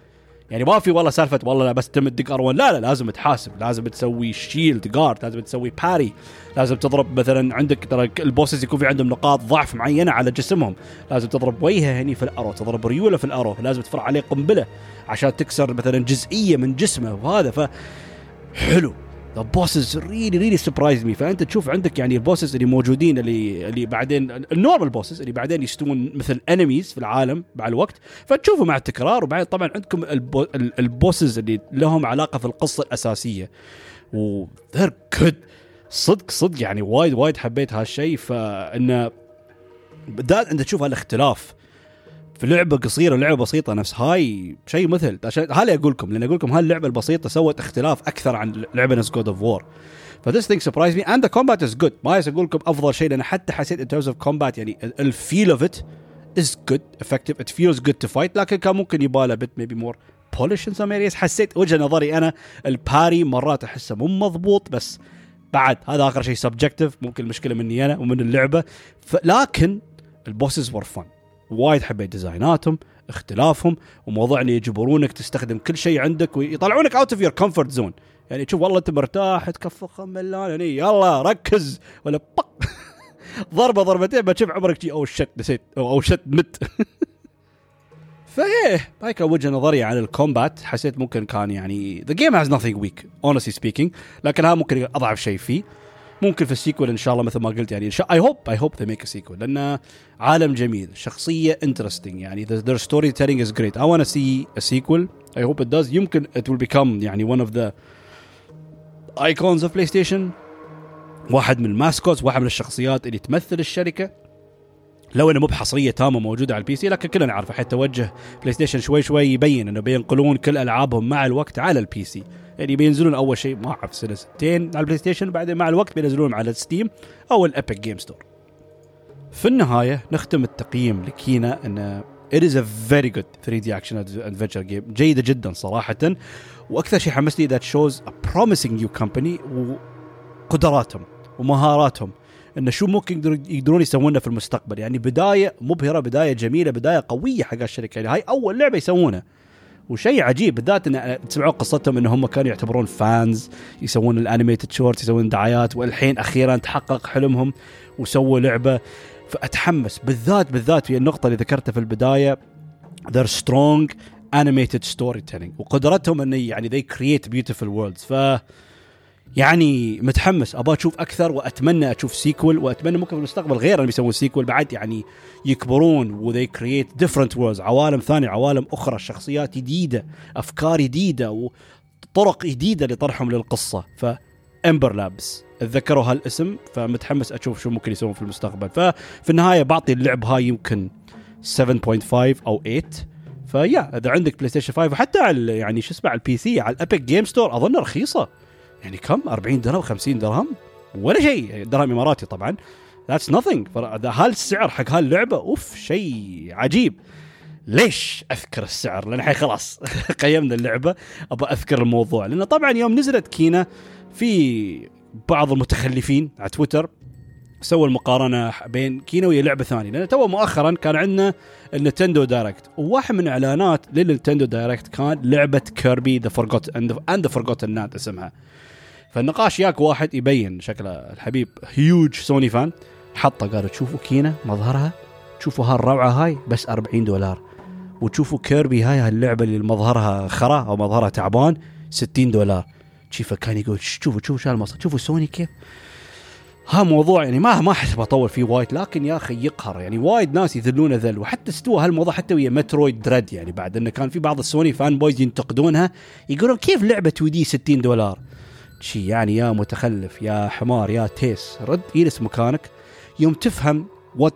يعني ما في والله سالفة والله لا بس تم تدق R لا لا لازم تحاسب لازم تسوي shield guard لازم تسوي parry لازم تضرب مثلا عندك ترى ال bosses يكون في عندهم نقاط ضعف معينة على جسمهم. لازم تضرب وجهة هني في ال arrow تضرب ريولة في ال arrow لازم تفرع عليه قنبلة عشان تكسر مثلا جزئية من جسمه وهذا. ف حلو. the bosses really really surprised me فأنت تشوف عندك يعني ال bosses اللي موجودين اللي اللي بعدين ال normal bosses اللي بعدين يستوون مثل enemies في العالم مع الوقت. فتشوفوا مع التكرار وبعدين طبعا عندكم ال bo- ال bosses اللي لهم علاقة في القصة الأساسية. و good صدق صدق يعني وايد وايد حبيت هالشيء. فانه بالذات انت تشوف هالاختلاف في لعبة قصيرة لعبة بسيطة نفس. هاي شيء مثل. عشان هذا أقول لكم لأن أقول لكم هاللعبه البسيطة سوت اختلاف أكثر عن لعبة نفس God of War ف this thing surprised me and the combat is good ما أقول لكم أفضل شيء لأن حتى حسيت in terms of combat يعني ال feel of it is good effective it feels good to fight لكن كان ممكن يباله bit maybe more polish in some حسيت وجهة نظري أنا ال parry مرات أحسه مو مضبوط بس بعد هذا آخر شيء subjective ممكن المشكلة مني أنا ومن اللعبة. لكن ال bosses were fun وايد حبيت design اتهم اختلافهم وموضوع ان يجبرونك تستخدم كل شيء عندك ويطلعونك out of your comfort zone يعني تشوف والله أنت مرتاح تكفخ ملان يعني يلا ركز ولا بق. ضربة ضربتين بتشوف عمرك oh shit نسيت oh shit مت. فايه هاي كان وجهة نظري عن ال combat. حسيت ممكن كان يعني the game has nothing weak honestly speaking لكن هذا ممكن أضعف شيء فيه. ممكن في ال sequel إن شاء الله مثل ما قلت يعني I hope I hope they make sequel لأنه عالم جميل شخصية interesting يعني their storytelling is great I wanna see a sequel. I hope it يمكن it will become يعني one of the icons of PlayStation. واحد من ال mascots واحد من الشخصيات اللي تمثل الشركة. لو إنه مو بحصرية تامة موجودة على ال PC لكن كلنا نعرف حتى توجه بلاي ستيشن شوي شوي يبين إنه بينقلون كل ألعابهم مع الوقت على ال PC يعني بينزلون أول شيء ما أعرف سنة سنتين على البلاي ستيشن بعدين مع الوقت بينزلونهم على Steam أو ال Epic Game Store في النهاية نختم التقييم لكينا إن it is a very good 3D action adventure game. جيدة جدا صراحة. وأكثر شيء حمسني that shows a promising new company وقدراتهم ومهاراتهم. إنه شو ممكن يقدرون يسوونه في المستقبل. يعني بداية مبهرة بداية جميلة بداية قوية حق الشركة يعني هاي أول لعبة يسوونها. وشيء عجيب بالذات إن تسمعون قصتهم ان هم كانوا يعتبرون fans يسوون ال animated short يسوون دعايات والحين أخيرا تحقق حلمهم وسووا لعبة. فأتحمس بالذات بالذات في النقطة اللي ذكرتها في البداية their strong animated storytelling. وقدرتهم إن يعني they create beautiful worlds. ف يعني متحمس. أبغى أشوف أكثر وأتمنى أشوف sequel وأتمنى ممكن في المستقبل غير انهم يسوون sequel بعد يعني يكبرون و they create different worlds عوالم ثانية عوالم أخرى شخصيات جديدة أفكار جديدة وطرق جديدة لطرحهم للقصة. ف Ember Lab اتذكروا هالاسم فمتحمس أشوف شو ممكن يسوون في المستقبل. ففي النهاية بعطي اللعب هاي يمكن 7.5 أو 8 فيا إذا عندك بلاي ستيشن 5 وحتى على يعني شو اسمه على ال PC على ال Epic Game Store أظن رخيصة. يعني كم؟ 40 درهم 50 درهم؟ ولا شيء. درهم إماراتي طبعا. that's nothing. هالسعر حق هاللعبه أوف شيء عجيب. ليش أذكر السعر؟ لأن الحين خلاص قيمنا اللعبة. ابى أذكر الموضوع. لأن طبعا يوم نزلت كينا في بعض المتخلفين على تويتر سووا المقارنة بين كينا ويا لعبة ثانية. لأن تو مؤخرا كان عندنا ال Nintendo Direct. وواحد من الاعلانات للنتندو دايركت كان لعبة Kirby the forgot and the Forgotten Land اسمها. فالنقاش ياك واحد يبين شكله الحبيب huge Sony fan حطه قال تشوفوا كينا مظهرها؟ تشوفوا هالروعه هاي؟ بس 40 دولار. وتشوفوا كيربي هاي هاللعبه اللي مظهرها خرا أو مظهرها تعبان 60 دولار. شيفا كان يقول شوفوا شوفوا شو المصر شوفوا سوني كيف؟ ها موضوع يعني ما ما احب اطول فيه وايد لكن يا أخي يقهر. يعني وايد ناس يذلون ذل وحتى استوى هالموضوع حتى ويا Metroid Dread يعني بعد إنه كان في بعض ال Sony fanboys ينتقدونها يقولون كيف لعبة 2 D 60 دولار؟ شي يعني يا متخلف يا حمار يا تيس. رد جلس مكانك. يوم تفهم what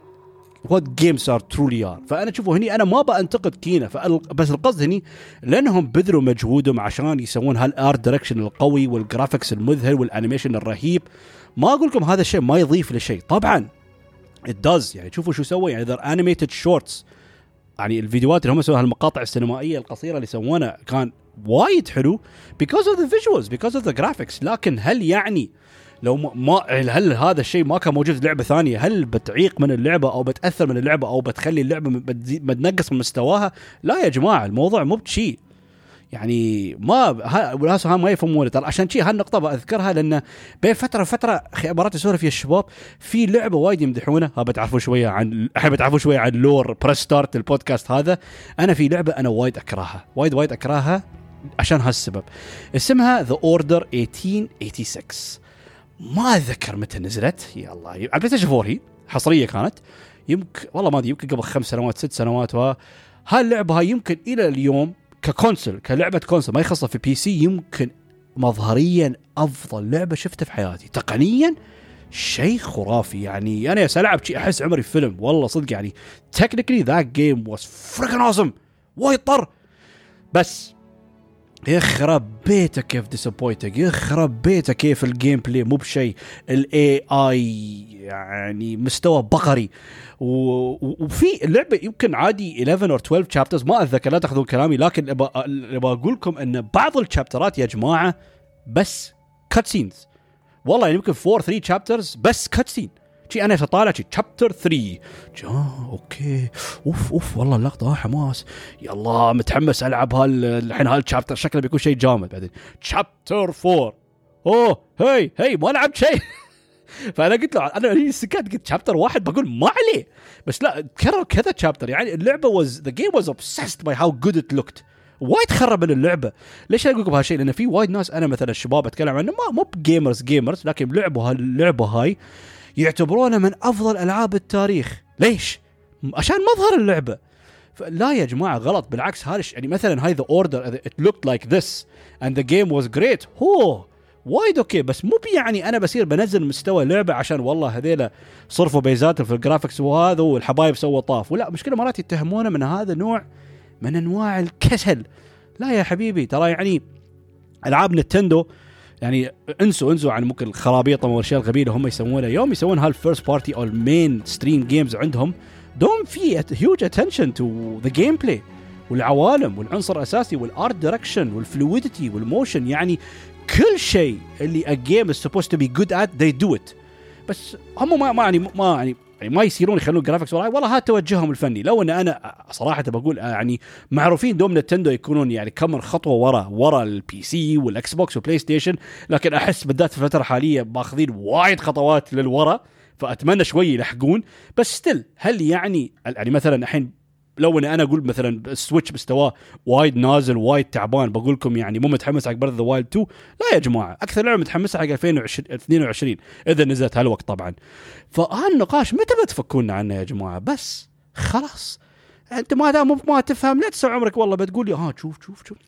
what games are truly are فأنا شوفوا هني أنا ما بنتقد كينا. بس القصد هني لأنهم بذلوا مجهودهم عشان يسوون هال art direction القوي وال graphics المذهل وال animation الرهيب. ما أقول لكم هذا الشيء ما يضيف لشيء. طبعا it does. يعني شوفوا شو سوى يعني the animated shorts يعني الفيديوهات اللي هم سووها المقاطع السينمائية القصيرة اللي يسوونها كان وايد حلو because of the visuals because of the graphics. لكن هل يعني لو ما هل هذا الشيء ما كان موجود في لعبة ثانية هل بتعيق من اللعبة أو بتأثر من اللعبة أو بتخلي اللعبة بتنقص من مستواها؟ لا يا جماعة الموضوع مو بشيء يعني ما الناس ما يفهمون ترى. عشان شي هالنقطة بذكرها لأن بين فترة وفترة أخي مرات اسولف يا الشباب في لعبة وايد يمدحونها ها بتعرفون شوية عن الحين بتعرفون شوية عن lore Press Start البودكاست هذا. أنا في لعبة أنا وايد أكرهها. وايد وايد أكرهها. عشان هالسبب. اسمها The Order 1886 ما أتذكر متى نزلت. يا الله. على ال PlayStation 4 هي. حصرية كانت. يمكن والله ما أدري يمكن قبل خمس سنوات ست سنوات هاللعبة هاي يمكن إلى اليوم ك console كلعبة console ما يخصها في PC يمكن مظهريا أفضل لعبة شفتها في حياتي. تقنيا شيء خرافي. يعني أنا العب شيء أحس عمري فيلم. والله صدق يعني technically that game was freaking awesome وايد طر. بس يخرب بيته كيف disappointing يخرب بيته كيف ال gameplay مو بشيء ال AI يعني مستوى بقري. وفي اللعبه يمكن عادي 11 أو 12 chapters ما أتذكر لا تأخذون كلامي لكن أبغى أقول لكم إن بعض الشابترات يا جماعة بس cutscenes والله يعني يمكن 4 3 chapters بس cutscene شي أنا طالع شي chapter 3 جا okay. أوف أوف والله اللقطة حماس. يلا متحمس ألعب هال الحين هال chapter شكله بيكون شيء جامد بعدين. chapter 4 أوه هي هي ما لعبت شيء فأنا قلت له أنا سكت قلت chapter واحد بقول ما عليه. بس لا كرر كذا chapter يعني اللعبة was the game was obsessed by how good it looked وايد خرب من اللعبة. ليش أقول لكم هالشيء لأن في وايد ناس أنا مثلا الشباب أتكلم عنهم ما مو ب gamers gamers لكن لعبوا هاللعبه هاي. يعتبرونه من أفضل ألعاب التاريخ. ليش؟ عشان مظهر اللعبة. لا يا جماعة غلط. بالعكس هذا يعني مثلا هاي The Order it looked like this and the game was great هو وايد okay بس مو يعني أنا بصير بنزل مستوى لعبة عشان والله هذيلا صرفوا بيزاتهم في ال graphics وهذا والحبايب سووا طاف. ولا مشكلة مرات يتهمونه من هذا نوع من أنواع الكسل. لا يا حبيبي ترى يعني ألعاب نتندو يعني انسوا انسوا عن ممكن الخرابيط والاشياء الغبية اللي هم يسوونها يوم يسوون هال first party أو ال mainstream games عندهم دوم في huge attention to the gameplay والعوالم والعنصر الأساسي وال art direction وال fluidity وال motion يعني كل شيء اللي game is supposed to be good at they do it. بس هم ما ما يعني ما يعني يعني ما يصيرون يخلون graphics وراي. والله هذا توجههم الفني. لو إن أنا صراحة بقول يعني معروفين دوم نتندو يكونون يعني كم خطوة ورا ورا ال PC وال Xbox وال PlayStation لكن أحس بالذات في الفترة الحالية ماخذين وايد خطوات للورا فأتمنى شوي يلحقون. بس still هل يعني يعني مثلا الحين لو إني أنا أقول مثلا ال Switch مستواه وايد نازل وايد تعبان بقول لكم يعني مو متحمس حق Breath of the Wild 2 لا يا جماعة أكثر لعبة متحمسه حق 2022 إذا نزلت هالوقت طبعا. فهالنقاش متى بتفكونا عنه يا جماعة؟ بس خلاص. أنت ما دام ما تفهم لا تسوي عمرك والله بتقول لي ها شوف شوف شوف.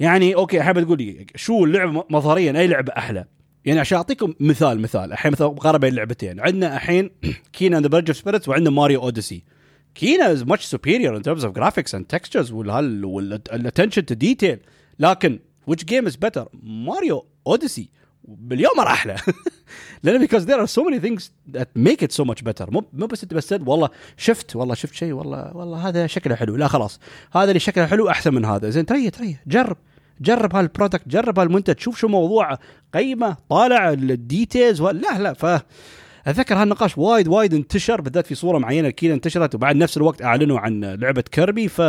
يعني okay الحين بتقول لي شو اللعبة مظهريا أي لعبة أحلى؟ يعني عشان أعطيكم مثال مثال. الحين مثلا مقارنه بين اللعبتين عندنا الحين Kena Bridge of Spirits وعندنا Mario Odyssey Kena much superior in terms of graphics and textures والهال وال attention to detail. لكن which game is better Mario Odyssey باليوم أحلى لأن because there are so many things that make it so much better. مو مو بس أنت بس والله شفت والله شفت شيء والله والله هذا شكله حلو. لا خلاص. هذا اللي شكله حلو أحسن من هذا. زين تريح تريح. جرب. جرب هال product جرب هالمنتج. شوف شو موضوعه. قيمة طالع ال details لا لا ف اتذكر هالنقاش وايد وايد انتشر بالذات في صورة معينة كذا انتشرت وبعد نفس الوقت أعلنوا عن لعبة كربي ف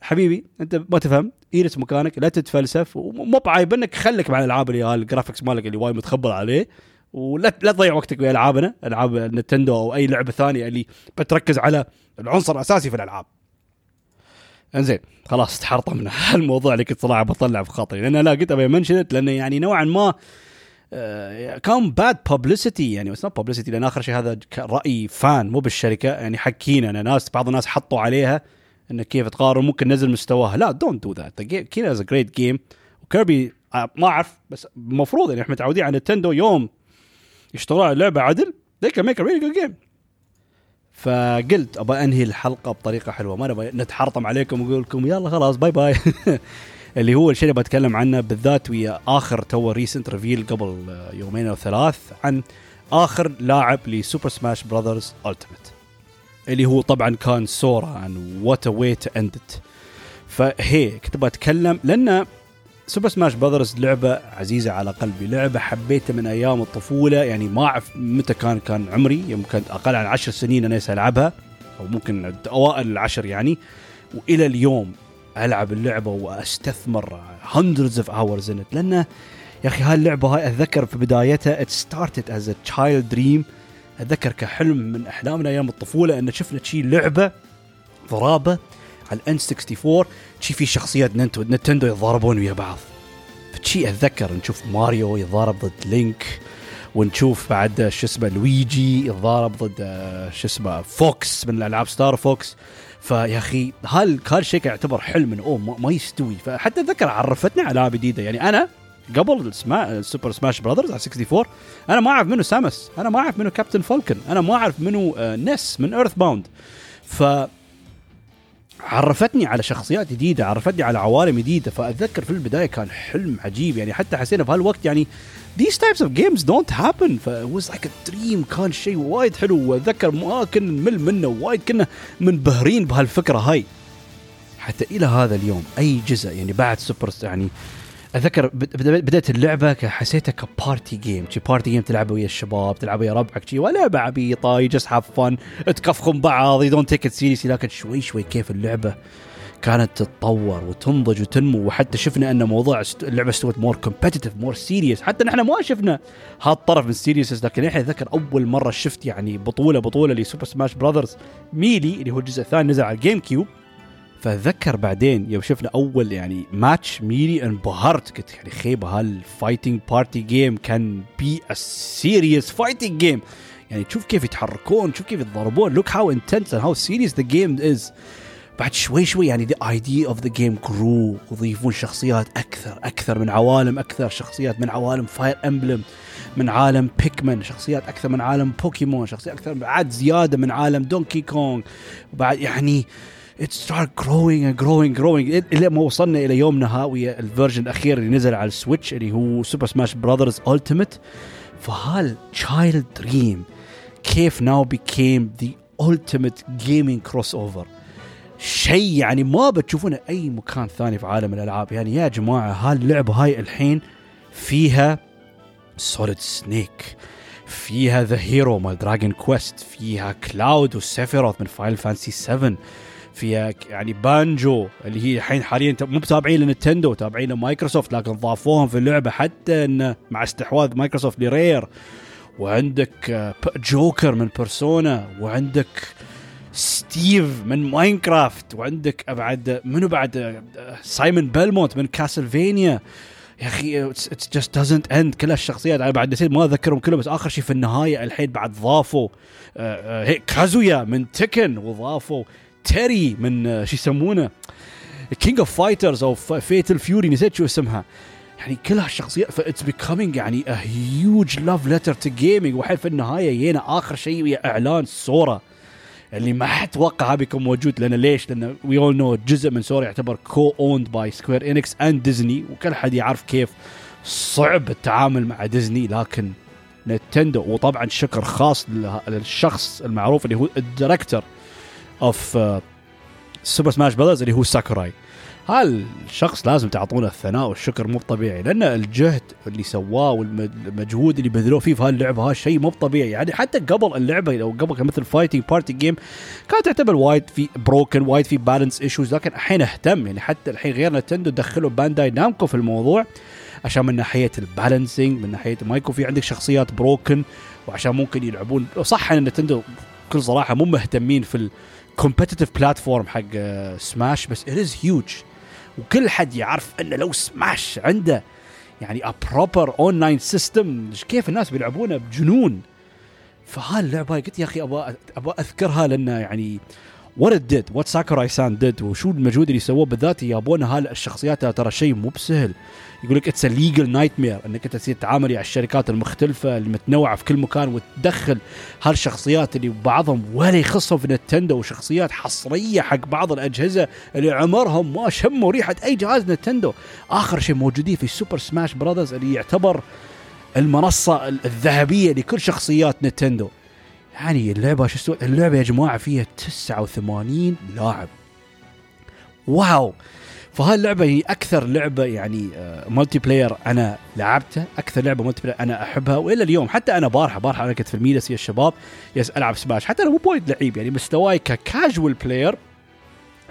حبيبي أنت ما تفهم اجلس مكانك لا تتفلسف ومو بعيب إنك خليك مع الألعاب اللي ال graphics مالك اللي وايد متخبر عليه. ولا لا تضيع وقتك في العابنا ألعاب نتندو أو أي لعبة ثانية اللي بتركز على العنصر الأساسي في الألعاب. إنزين خلاص تحرطمنا. الموضوع اللي كنت صراحة بطلع في خاطري لأن لا قلت أبي mentioned لأنه يعني نوعا ما كان bad publicity يعني بس not publicity لأن آخر شيء هذا رأي fan مو بالشركة. يعني حكينا أنا ناس بعض الناس حطوا عليها انه كيف تقارن ممكن نزل مستواها. لا don't do that Kena is great game وكيربي ما أعرف بس المفروض يعني إحنا متعودين على نتندو يوم يشتغلون على اللعبة عدل they can make a really good game. فقلت أبغى أنهي الحلقة بطريقة حلوة. ما نبغى نتحرطم عليكم ونقول لكم يلا خلاص باي باي اللي هو الشيء اللي بتكلم عنه بالذات ويا آخر the recent reveal قبل يومين أو ثلاث عن آخر لاعب ل Super Smash Brothers Ultimate اللي هو طبعا كان سورا and what way to end it فهي كنت بتكلم لأن سوبر سماش براذرز لعبة عزيزة على قلبي. لعبة حبيتها من أيام الطفولة. يعني ما أعرف متى كان كان عمري. يمكن أقل عن عشر سنين أنا العبها أو ممكن أوائل العشر يعني. وإلى اليوم ألعب اللعبة وأستثمر of hours in it. لأنه يا أخي هاي اللعبة هاي أتذكر في بدايتها it started as a child dream. أتذكر كحلم من أحلامنا أيام الطفولة إن شفنا شي لعبة ضرابة على ال N 64 شي في شخصيات نينتندو يتضاربون ويا بعض. فشي أتذكر نشوف ماريو يتضارب ضد لينك ونشوف بعد شو اسمه لويجي يتضارب ضد آه، شو اسمه فوكس من الألعاب Star Fox. فيا أخي هل هالشيء يعتبر حلم من أوه ما يستوي. فحتى أتذكر عرفتني على العاب جديده يعني أنا قبل السما... Super Smash Brothers على 64 أنا ما أعرف منو سامس أنا ما أعرف منو كابتن فالكن أنا ما أعرف منو آه، نس من EarthBound ف عرفتني على شخصيات جديدة عرفتني على عوالم جديدة. فأتذكر في البداية كان حلم عجيب. يعني حتى حسينا في هالوقت يعني these types of games don't happen. ف it was like a dream. كان شيء وايد حلو. وأتذكر ما كنا نمل منه. وايد كنا منبهرين بهالفكرة هاي. حتى إلى هذا اليوم أي جزء يعني بعد سوبر يعني أتذكر بدأت اللعبة حسيتها ك party game شي party game تلعبها ويا الشباب تلعبها ويا ربعك شي ولعبه عبيطه you have fun تكفخم بعض you don't take it seriously لكن شوي شوي كيف اللعبة كانت تتطور وتنضج وتنمو وحتى شفنا أن موضوع اللعبة استوت more competitive more serious حتى نحن ما شفنا هالطرف من ال serious لكن الحين أتذكر أول مرة شفت يعني بطولة بطولة لسوبر سماش براذرز ميلي اللي هو الجزء الثاني نزل على الجيم كيوب فاتذكر بعدين يوم شفنا أول يعني ماتش ميلي انبهرت قلت يعني خيبة هال fighting party game can be serious fighting game يعني تشوف كيف يتحركون تشوف كيف يتضربون look how intense how serious the game is بعد شوي شوي يعني the idea of the game grew وضيفون شخصيات أكثر أكثر من عوالم أكثر شخصيات من عوالم فاير امبلم من عالم باكمان شخصيات أكثر من عالم بوكيمون شخصيات أكثر بعد زيادة من عالم دونكي كونغ وبعد يعني it started growing and growing growing. إلى ما وصلنا إلى يومنا هاوية ال version الأخير اللي نزل على السويتش اللي هو سوبر سماش براذرز ألتيمت فهال child dream كيف now became the ultimate gaming crossover شيء يعني ما بتشوفونه أي مكان ثاني في عالم الألعاب. يعني يا جماعة هاللعبه هاي الحين فيها سوليد سنيك فيها the hero مال دراجون كويست فيها كلاود وسيفيروث من فاينل فانسي 7 فيها يعني بانجو اللي هي الحين حاليا مو بتابعين لنتندو تابعين لمايكروسوفت لكن ضافوهم في اللعبة حتى انه مع استحواذ مايكروسوفت لرير. وعندك جوكر من بيرسونا وعندك ستيف من ماينكرافت وعندك بعد منو بعد؟ سايمون بيلمونت من كاسلفينيا. يا أخي it's just doesn't end كل الشخصيات أنا بعد نسيت ما أذكرهم كلهم بس آخر شيء في النهاية الحين بعد ضافوا آه، آه، كازويا من تكن وضافوا تيري من آه، شو يسمونه? كينج اوف فايترز أو فيتل فيوري نسيت شو اسمها. يعني كل هالشخصيات ف it's becoming يعني a huge love letter to gaming وحين في النهاية جينا آخر شيء ويا إعلان سورا اللي ما حد توقع بيكون موجود. لأن ليش؟ لأن we all know جزء من سورا يعتبر co-owned by سكوير انكس and ديزني وكل حد يعرف كيف صعب التعامل مع ديزني لكن نتندو وطبعا شكر خاص للشخص المعروف اللي هو ال director of سوبر سماش براذرز اللي هو ساكوراي هالشخص لازم تعطونه الثناء والشكر؟ مو طبيعي لأن الجهد اللي سواه والمجهود اللي بذلوه فيه في هاللعبة هذا شيء مو طبيعي يعني حتى قبل اللعبة لو قبل مثل fighting party game كانت تعتبر وايد في broken وايد في balance issues لكن الحين اهتم. يعني حتى الحين غير نتندو دخلوا بانداي نامكو في الموضوع عشان من ناحية ال balancing من ناحية ما يكون في عندك شخصيات broken وعشان ممكن يلعبون. صح إن نتندو بكل صراحة مو مهتمين في ال competitive platform حق سماش بس it is huge وكل حد يعرف إنه لو سماش عنده يعني a proper online system كيف الناس بيلعبونه بجنون. فهاللعبه قلت يا أخي أبغى أبغى أذكرها لأن يعني what did what ساكوراي سان did وشو المجهود اللي سووه بالذات يايبون هالشخصيات ترى شيء مو بسهل. يقول لك it's legal nightmare إنك أنت تصير تتعامل مع الشركات المختلفة المتنوعه في كل مكان وتدخل هالشخصيات اللي بعضهم ولا يخصهم في نتندو وشخصيات حصرية حق بعض الأجهزة اللي عمرهم ما شموا ريحة أي جهاز نتندو. آخر شيء موجودين في سوبر سماش براذرز اللي يعتبر المنصة الذهبية لكل شخصيات نتندو. يعني اللعبة شو استوى اللعبة يا جماعة فيها 89 لاعب. واو! فهاللعبه هي أكثر لعبة يعني multi آه، player أنا لعبتها أكثر لعبة multiplayer أنا أحبها وإلى اليوم حتى أنا بارحة بارحة أنا كنت في الميلس ويا الشباب يالس ألعب سماش. حتى أنا مو بوايد لعيب يعني مستواي ك casual player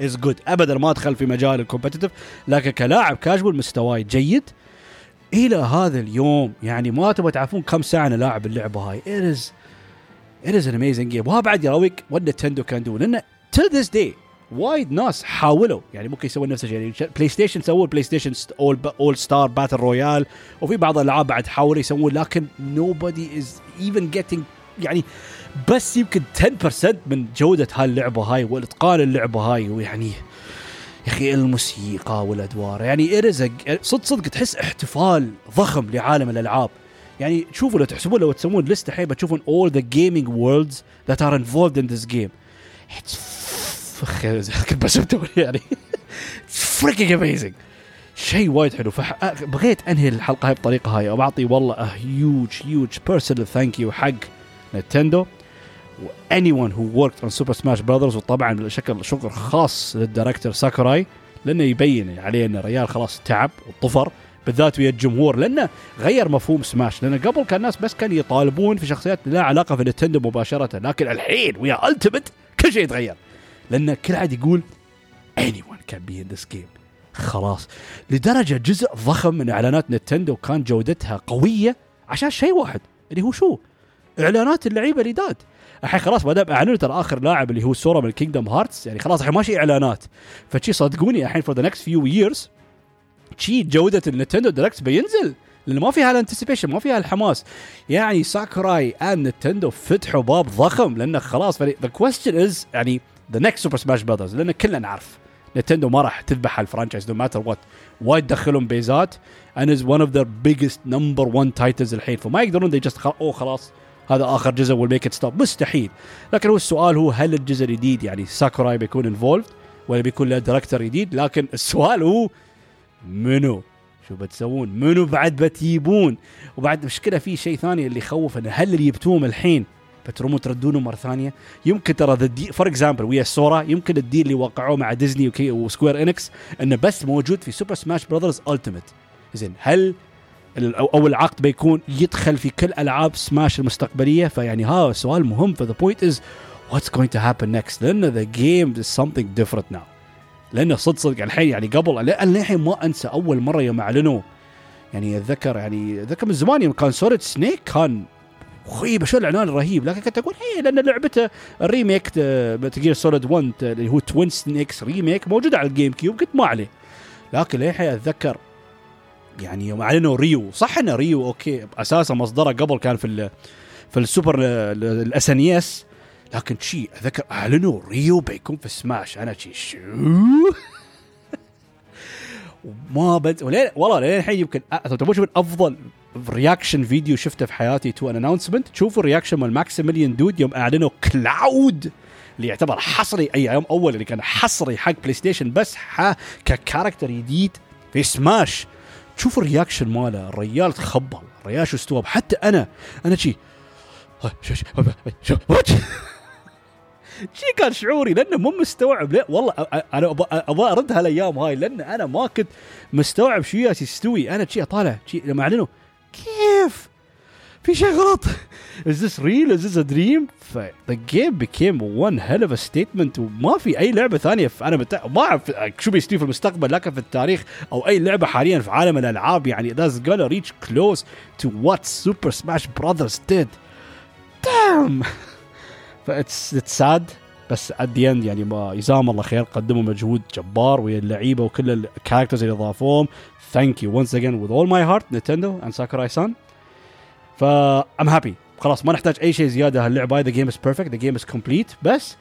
is good ابدا ما أدخل في مجال ال competitive لكن كلاعب كاجوال مستواي جيد. إلى هذا اليوم يعني ما تبغى تعرفون كم ساعة أنا لاعب اللعبة هاي. It is it is an وها بعد يراويك what نتندو can do لأن till this day وايد ناس حاولوا يعني ممكن يسوون نفس الشيء. يعني بلاي ستيشن سووا بلاي ستيشن all all-star battle royale وفي بعض الألعاب بعد حاولوا يسوون لكن nobody is even getting يعني بس يمكن 10% من جودة هاللعبه هاي والاتقان اللعبة هاي ويعني يا أخي الموسيقى والأدوار. يعني صدق صدق تحس احتفال ضخم لعالم الألعاب. يعني شوفوا لو تحسبون لو تسوون list الحين بتشوفون all the gaming worlds that are involved in this game. كنت بسمته يعني. freaking amazing شيء وايد حلو. فبغيت أنهي الحلقة هاي بالطريقة هاي. وبعطي والله a huge huge personal thank you حق نتندو و anyone who worked on سوبر سماش براذرز وطبعا بشكل شكر خاص لل director ساكوراي لأنه يبين عليه إن الرجال خلاص تعب وطفر بالذات ويا الجمهور لأنه غير مفهوم سماش لأن قبل كان الناس بس كانوا يطالبون في شخصيات لا علاقة في نتندو مباشرة لكن الحين ويا ألتيمت كل شيء يتغير. لأن كل عاد يقول anyone can be in this game. خلاص. لدرجة جزء ضخم من إعلانات نتندو كان جودتها قوية عشان شيء واحد اللي هو شو؟ إعلانات اللعيبة اليداد. الحين خلاص ما دام أعلنوا ترى آخر لاعب اللي هو Sora من Kingdom Hearts يعني خلاص الحين ماشي إعلانات. فشي صدقوني الحين for the next few years شي جودة ال Nintendo Direct بينزل لأنه ما فيها ال anticipation ما فيها الحماس. يعني ساكوراي اند Nintendo فتحوا باب ضخم لأنه خلاص the question is يعني the next Super Smash Brothers لأن كلنا نعرف Nintendo ما راح تذبح ال franchise no matter what وايد دخلهم بيزات and is one of their biggest number one titles الحين. فما يقدرون they خل... أوه خلاص هذا آخر جزء we'll make it stop مستحيل. لكن هو السؤال هو هل الجزء الجديد يعني Sakurai بيكون involved ولا بيكون له director جديد؟ لكن السؤال هو منو؟ شو بتسوون؟ منو بعد بتجيبون؟ وبعد مشكلة في شيء ثاني اللي يخوف انه هل اللي جبتوهم الحين بترموا تردونه مرة ثانية. يمكن ترى the for example ويا Sora يمكن ال deal اللي وقعوه مع Disney okay و Square Enix إنه بس موجود في Super Smash Brothers Ultimate زين هل أو العقد بيكون يدخل في كل ألعاب سماش المستقبلية؟ فيعني ها سؤال مهم. ف the point is what's going to happen next لأن the game is something different now لأنه صدق صدق الحين يعني قبل الحين ما أنسى أول مرة يوم أعلنوا. يعني أتذكر يعني أتذكر من زمان يوم كان Solid Snake كان خيبه شو الاعلان الرهيب؟ لكن كنت أقول هي لأن لعبته الريميك تجي سوليد 1 اللي هو توين سنيكس ريميك موجود على الجيم كيوب قلت ما عليه. لكن للحين أتذكر يعني يوم أعلنوا ريو صح انه ريو أوكي أساسا مصدره قبل كان في في السوبر الاس ان اس لكن شي اذكر أعلنوا ريو بيكون في سماش أنا شي شو؟ وما بد والله لين الحين يمكن تبغى تشوف أفضل reaction video شفته في حياتي to an announcement تشوفوا ال reaction مال Maximilian Dood يوم أعلنوا Cloud اللي يعتبر حصري أي يوم أول اللي كان حصري حق PlayStation بس ك character جديد في سماش تشوفوا ال reaction ماله الريال تخبل الريال شو استوى حتى أنا أنا شي شي كان شعوري لأنه مو مستوعب لا والله أنا أبغى أرد هالأيام هاي لأن أنا ما كنت مستوعب شو يستوي. أنا شي أطالع شي لما أعلنوا كيف؟ في شيء غلط is this real? Is this a dream? ف the game became one hell of a statement. وما في أي لعبة ثانية أنا بتا... ما أعرف شو بيستوي في المستقبل لكن في التاريخ أو أي لعبة حاليا في عالم الألعاب. يعني that's gonna reach close to what Super Smash Brothers did. Damn! ف it's it's sad بس at the end يعني ما جزاهم الله خير قدموا مجهود جبار ويا اللعيبة وكل ال characters اللي اضافوهم thank you once again with all my heart Nintendo and Sakurai san ف I'm happy خلاص ما نحتاج أي شيء زيادة. هاللعبة هاي the game is perfect the game is complete بس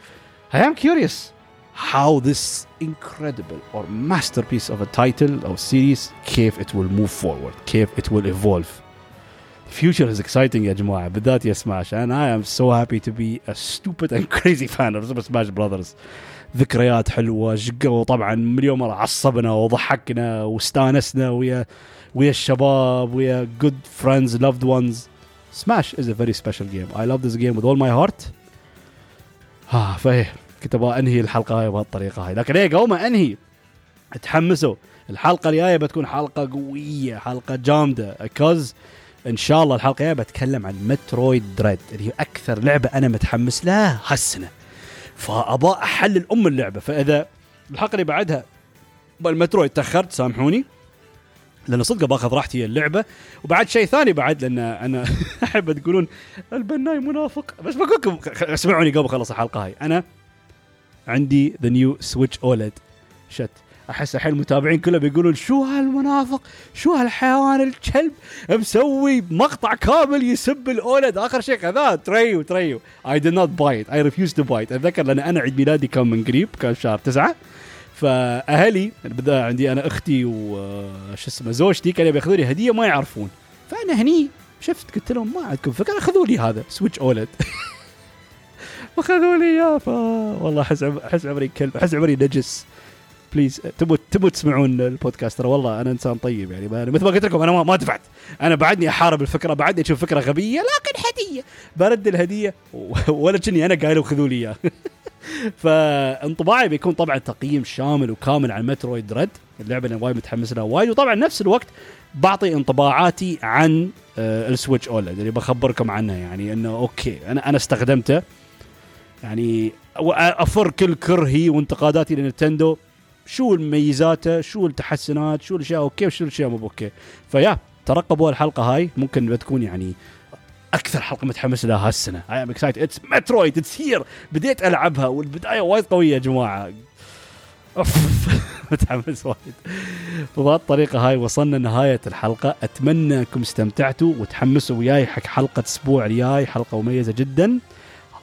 I am curious how this incredible or masterpiece of a title or series كيف it will move forward كيف it will evolve. Future is exciting يا جماعة. بالذات يا سماش. And I am so happy to be a stupid and crazy fan of Super Smash Brothers. ذكريات حلوة وطبعا مليون مره عصبنا وضحكنا واستانسنا ويا ويا الشباب ويا good friends loved ones. Smash is a very special game. I love this game with all my heart. ها فإيه كنت أبغى أنهي الحلقة هاي بهالطريقه هاي. لكن إيه ما أنهي تحمسوا. الحلقة الجاية بتكون حلقة قوية حلقة جامدة. كوز إن شاء الله الحلقة الجاية بتكلم عن مترويد دريد اللي هي أكثر لعبة أنا متحمس لها هالسنة. فأبغى أحلل أم اللعبة. فإذا الحلقة اللي بعدها بالمترويد تأخرت سامحوني. لأنه صدق باخذ راحتي اللعبة. وبعد شيء ثاني بعد لأن أنا أحب تقولون البناي منافق. بس بقول لكم اسمعوني قبل خلص الحلقة هاي. أنا عندي the new Switch OLED shit. أحس الحين المتابعين كلهم بيقولون شو هالمنافق؟ شو هالحيوان الكلب مسوي مقطع كامل يسب ال OLED؟ آخر شيء خذاه تريو تريو. I did not buy it I refuse to buy it أتذكر لأن أنا عيد ميلادي كان من قريب كان شهر تسعة. فأهلي عندي أنا أختي وش اسمه زوجتي كانوا بياخذوا لي هدية ما يعرفون. فأنا هني شفت قلت لهم ما عندكم فكرة خذوا لي هذا Switch OLED. واخذوا لي إياه والله أحس أحس عمري كلب أحس عمري نجس. please تبوا تبوا تسمعون البودكاست. ترى والله أنا إنسان طيب يعني مثل ما قلت لكم أنا ما دفعت. أنا بعدني أحارب الفكرة بعدني أشوف فكرة غبية لكن هدية. برد الهدية ولا كني أنا قايل خذوا لي اياه فانطباعي بيكون طبعا تقييم شامل وكامل عن Metroid Dread. اللعبة اللي وايد متحمس لها وايد وطبعا نفس الوقت بعطي انطباعاتي عن آه، ال Switch OLED. اللي بخبركم عنها يعني إنه okay أنا أنا استخدمته. يعني after كل كرهي وانتقاداتي ل Nintendo شو الميزاته شو التحسنات شو الأشياء okay وشو الأشياء مو okay فيا ترقبوا الحلقة هاي. ممكن بتكون يعني أكثر حلقة متحمس لها هالسنة. I am excited it's Metroid it's here بديت ألعبها والبداية وايد قوية يا جماعة. أوف. متحمس وايد. وبهالطريقه هاي وصلنا نهايه الحلقة. أتمنى أنكم استمتعتوا وتحمسوا وياي حق حلقة أسبوع الجاي. حلقة مميزة جدا.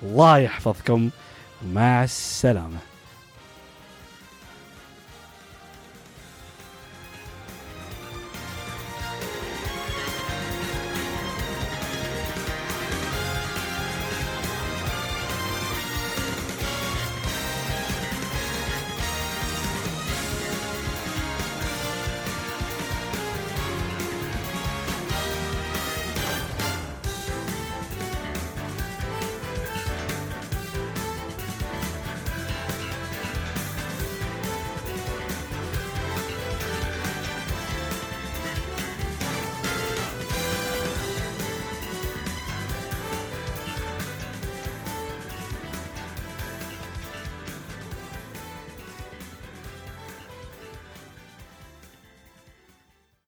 الله يحفظكم. مع السلامة.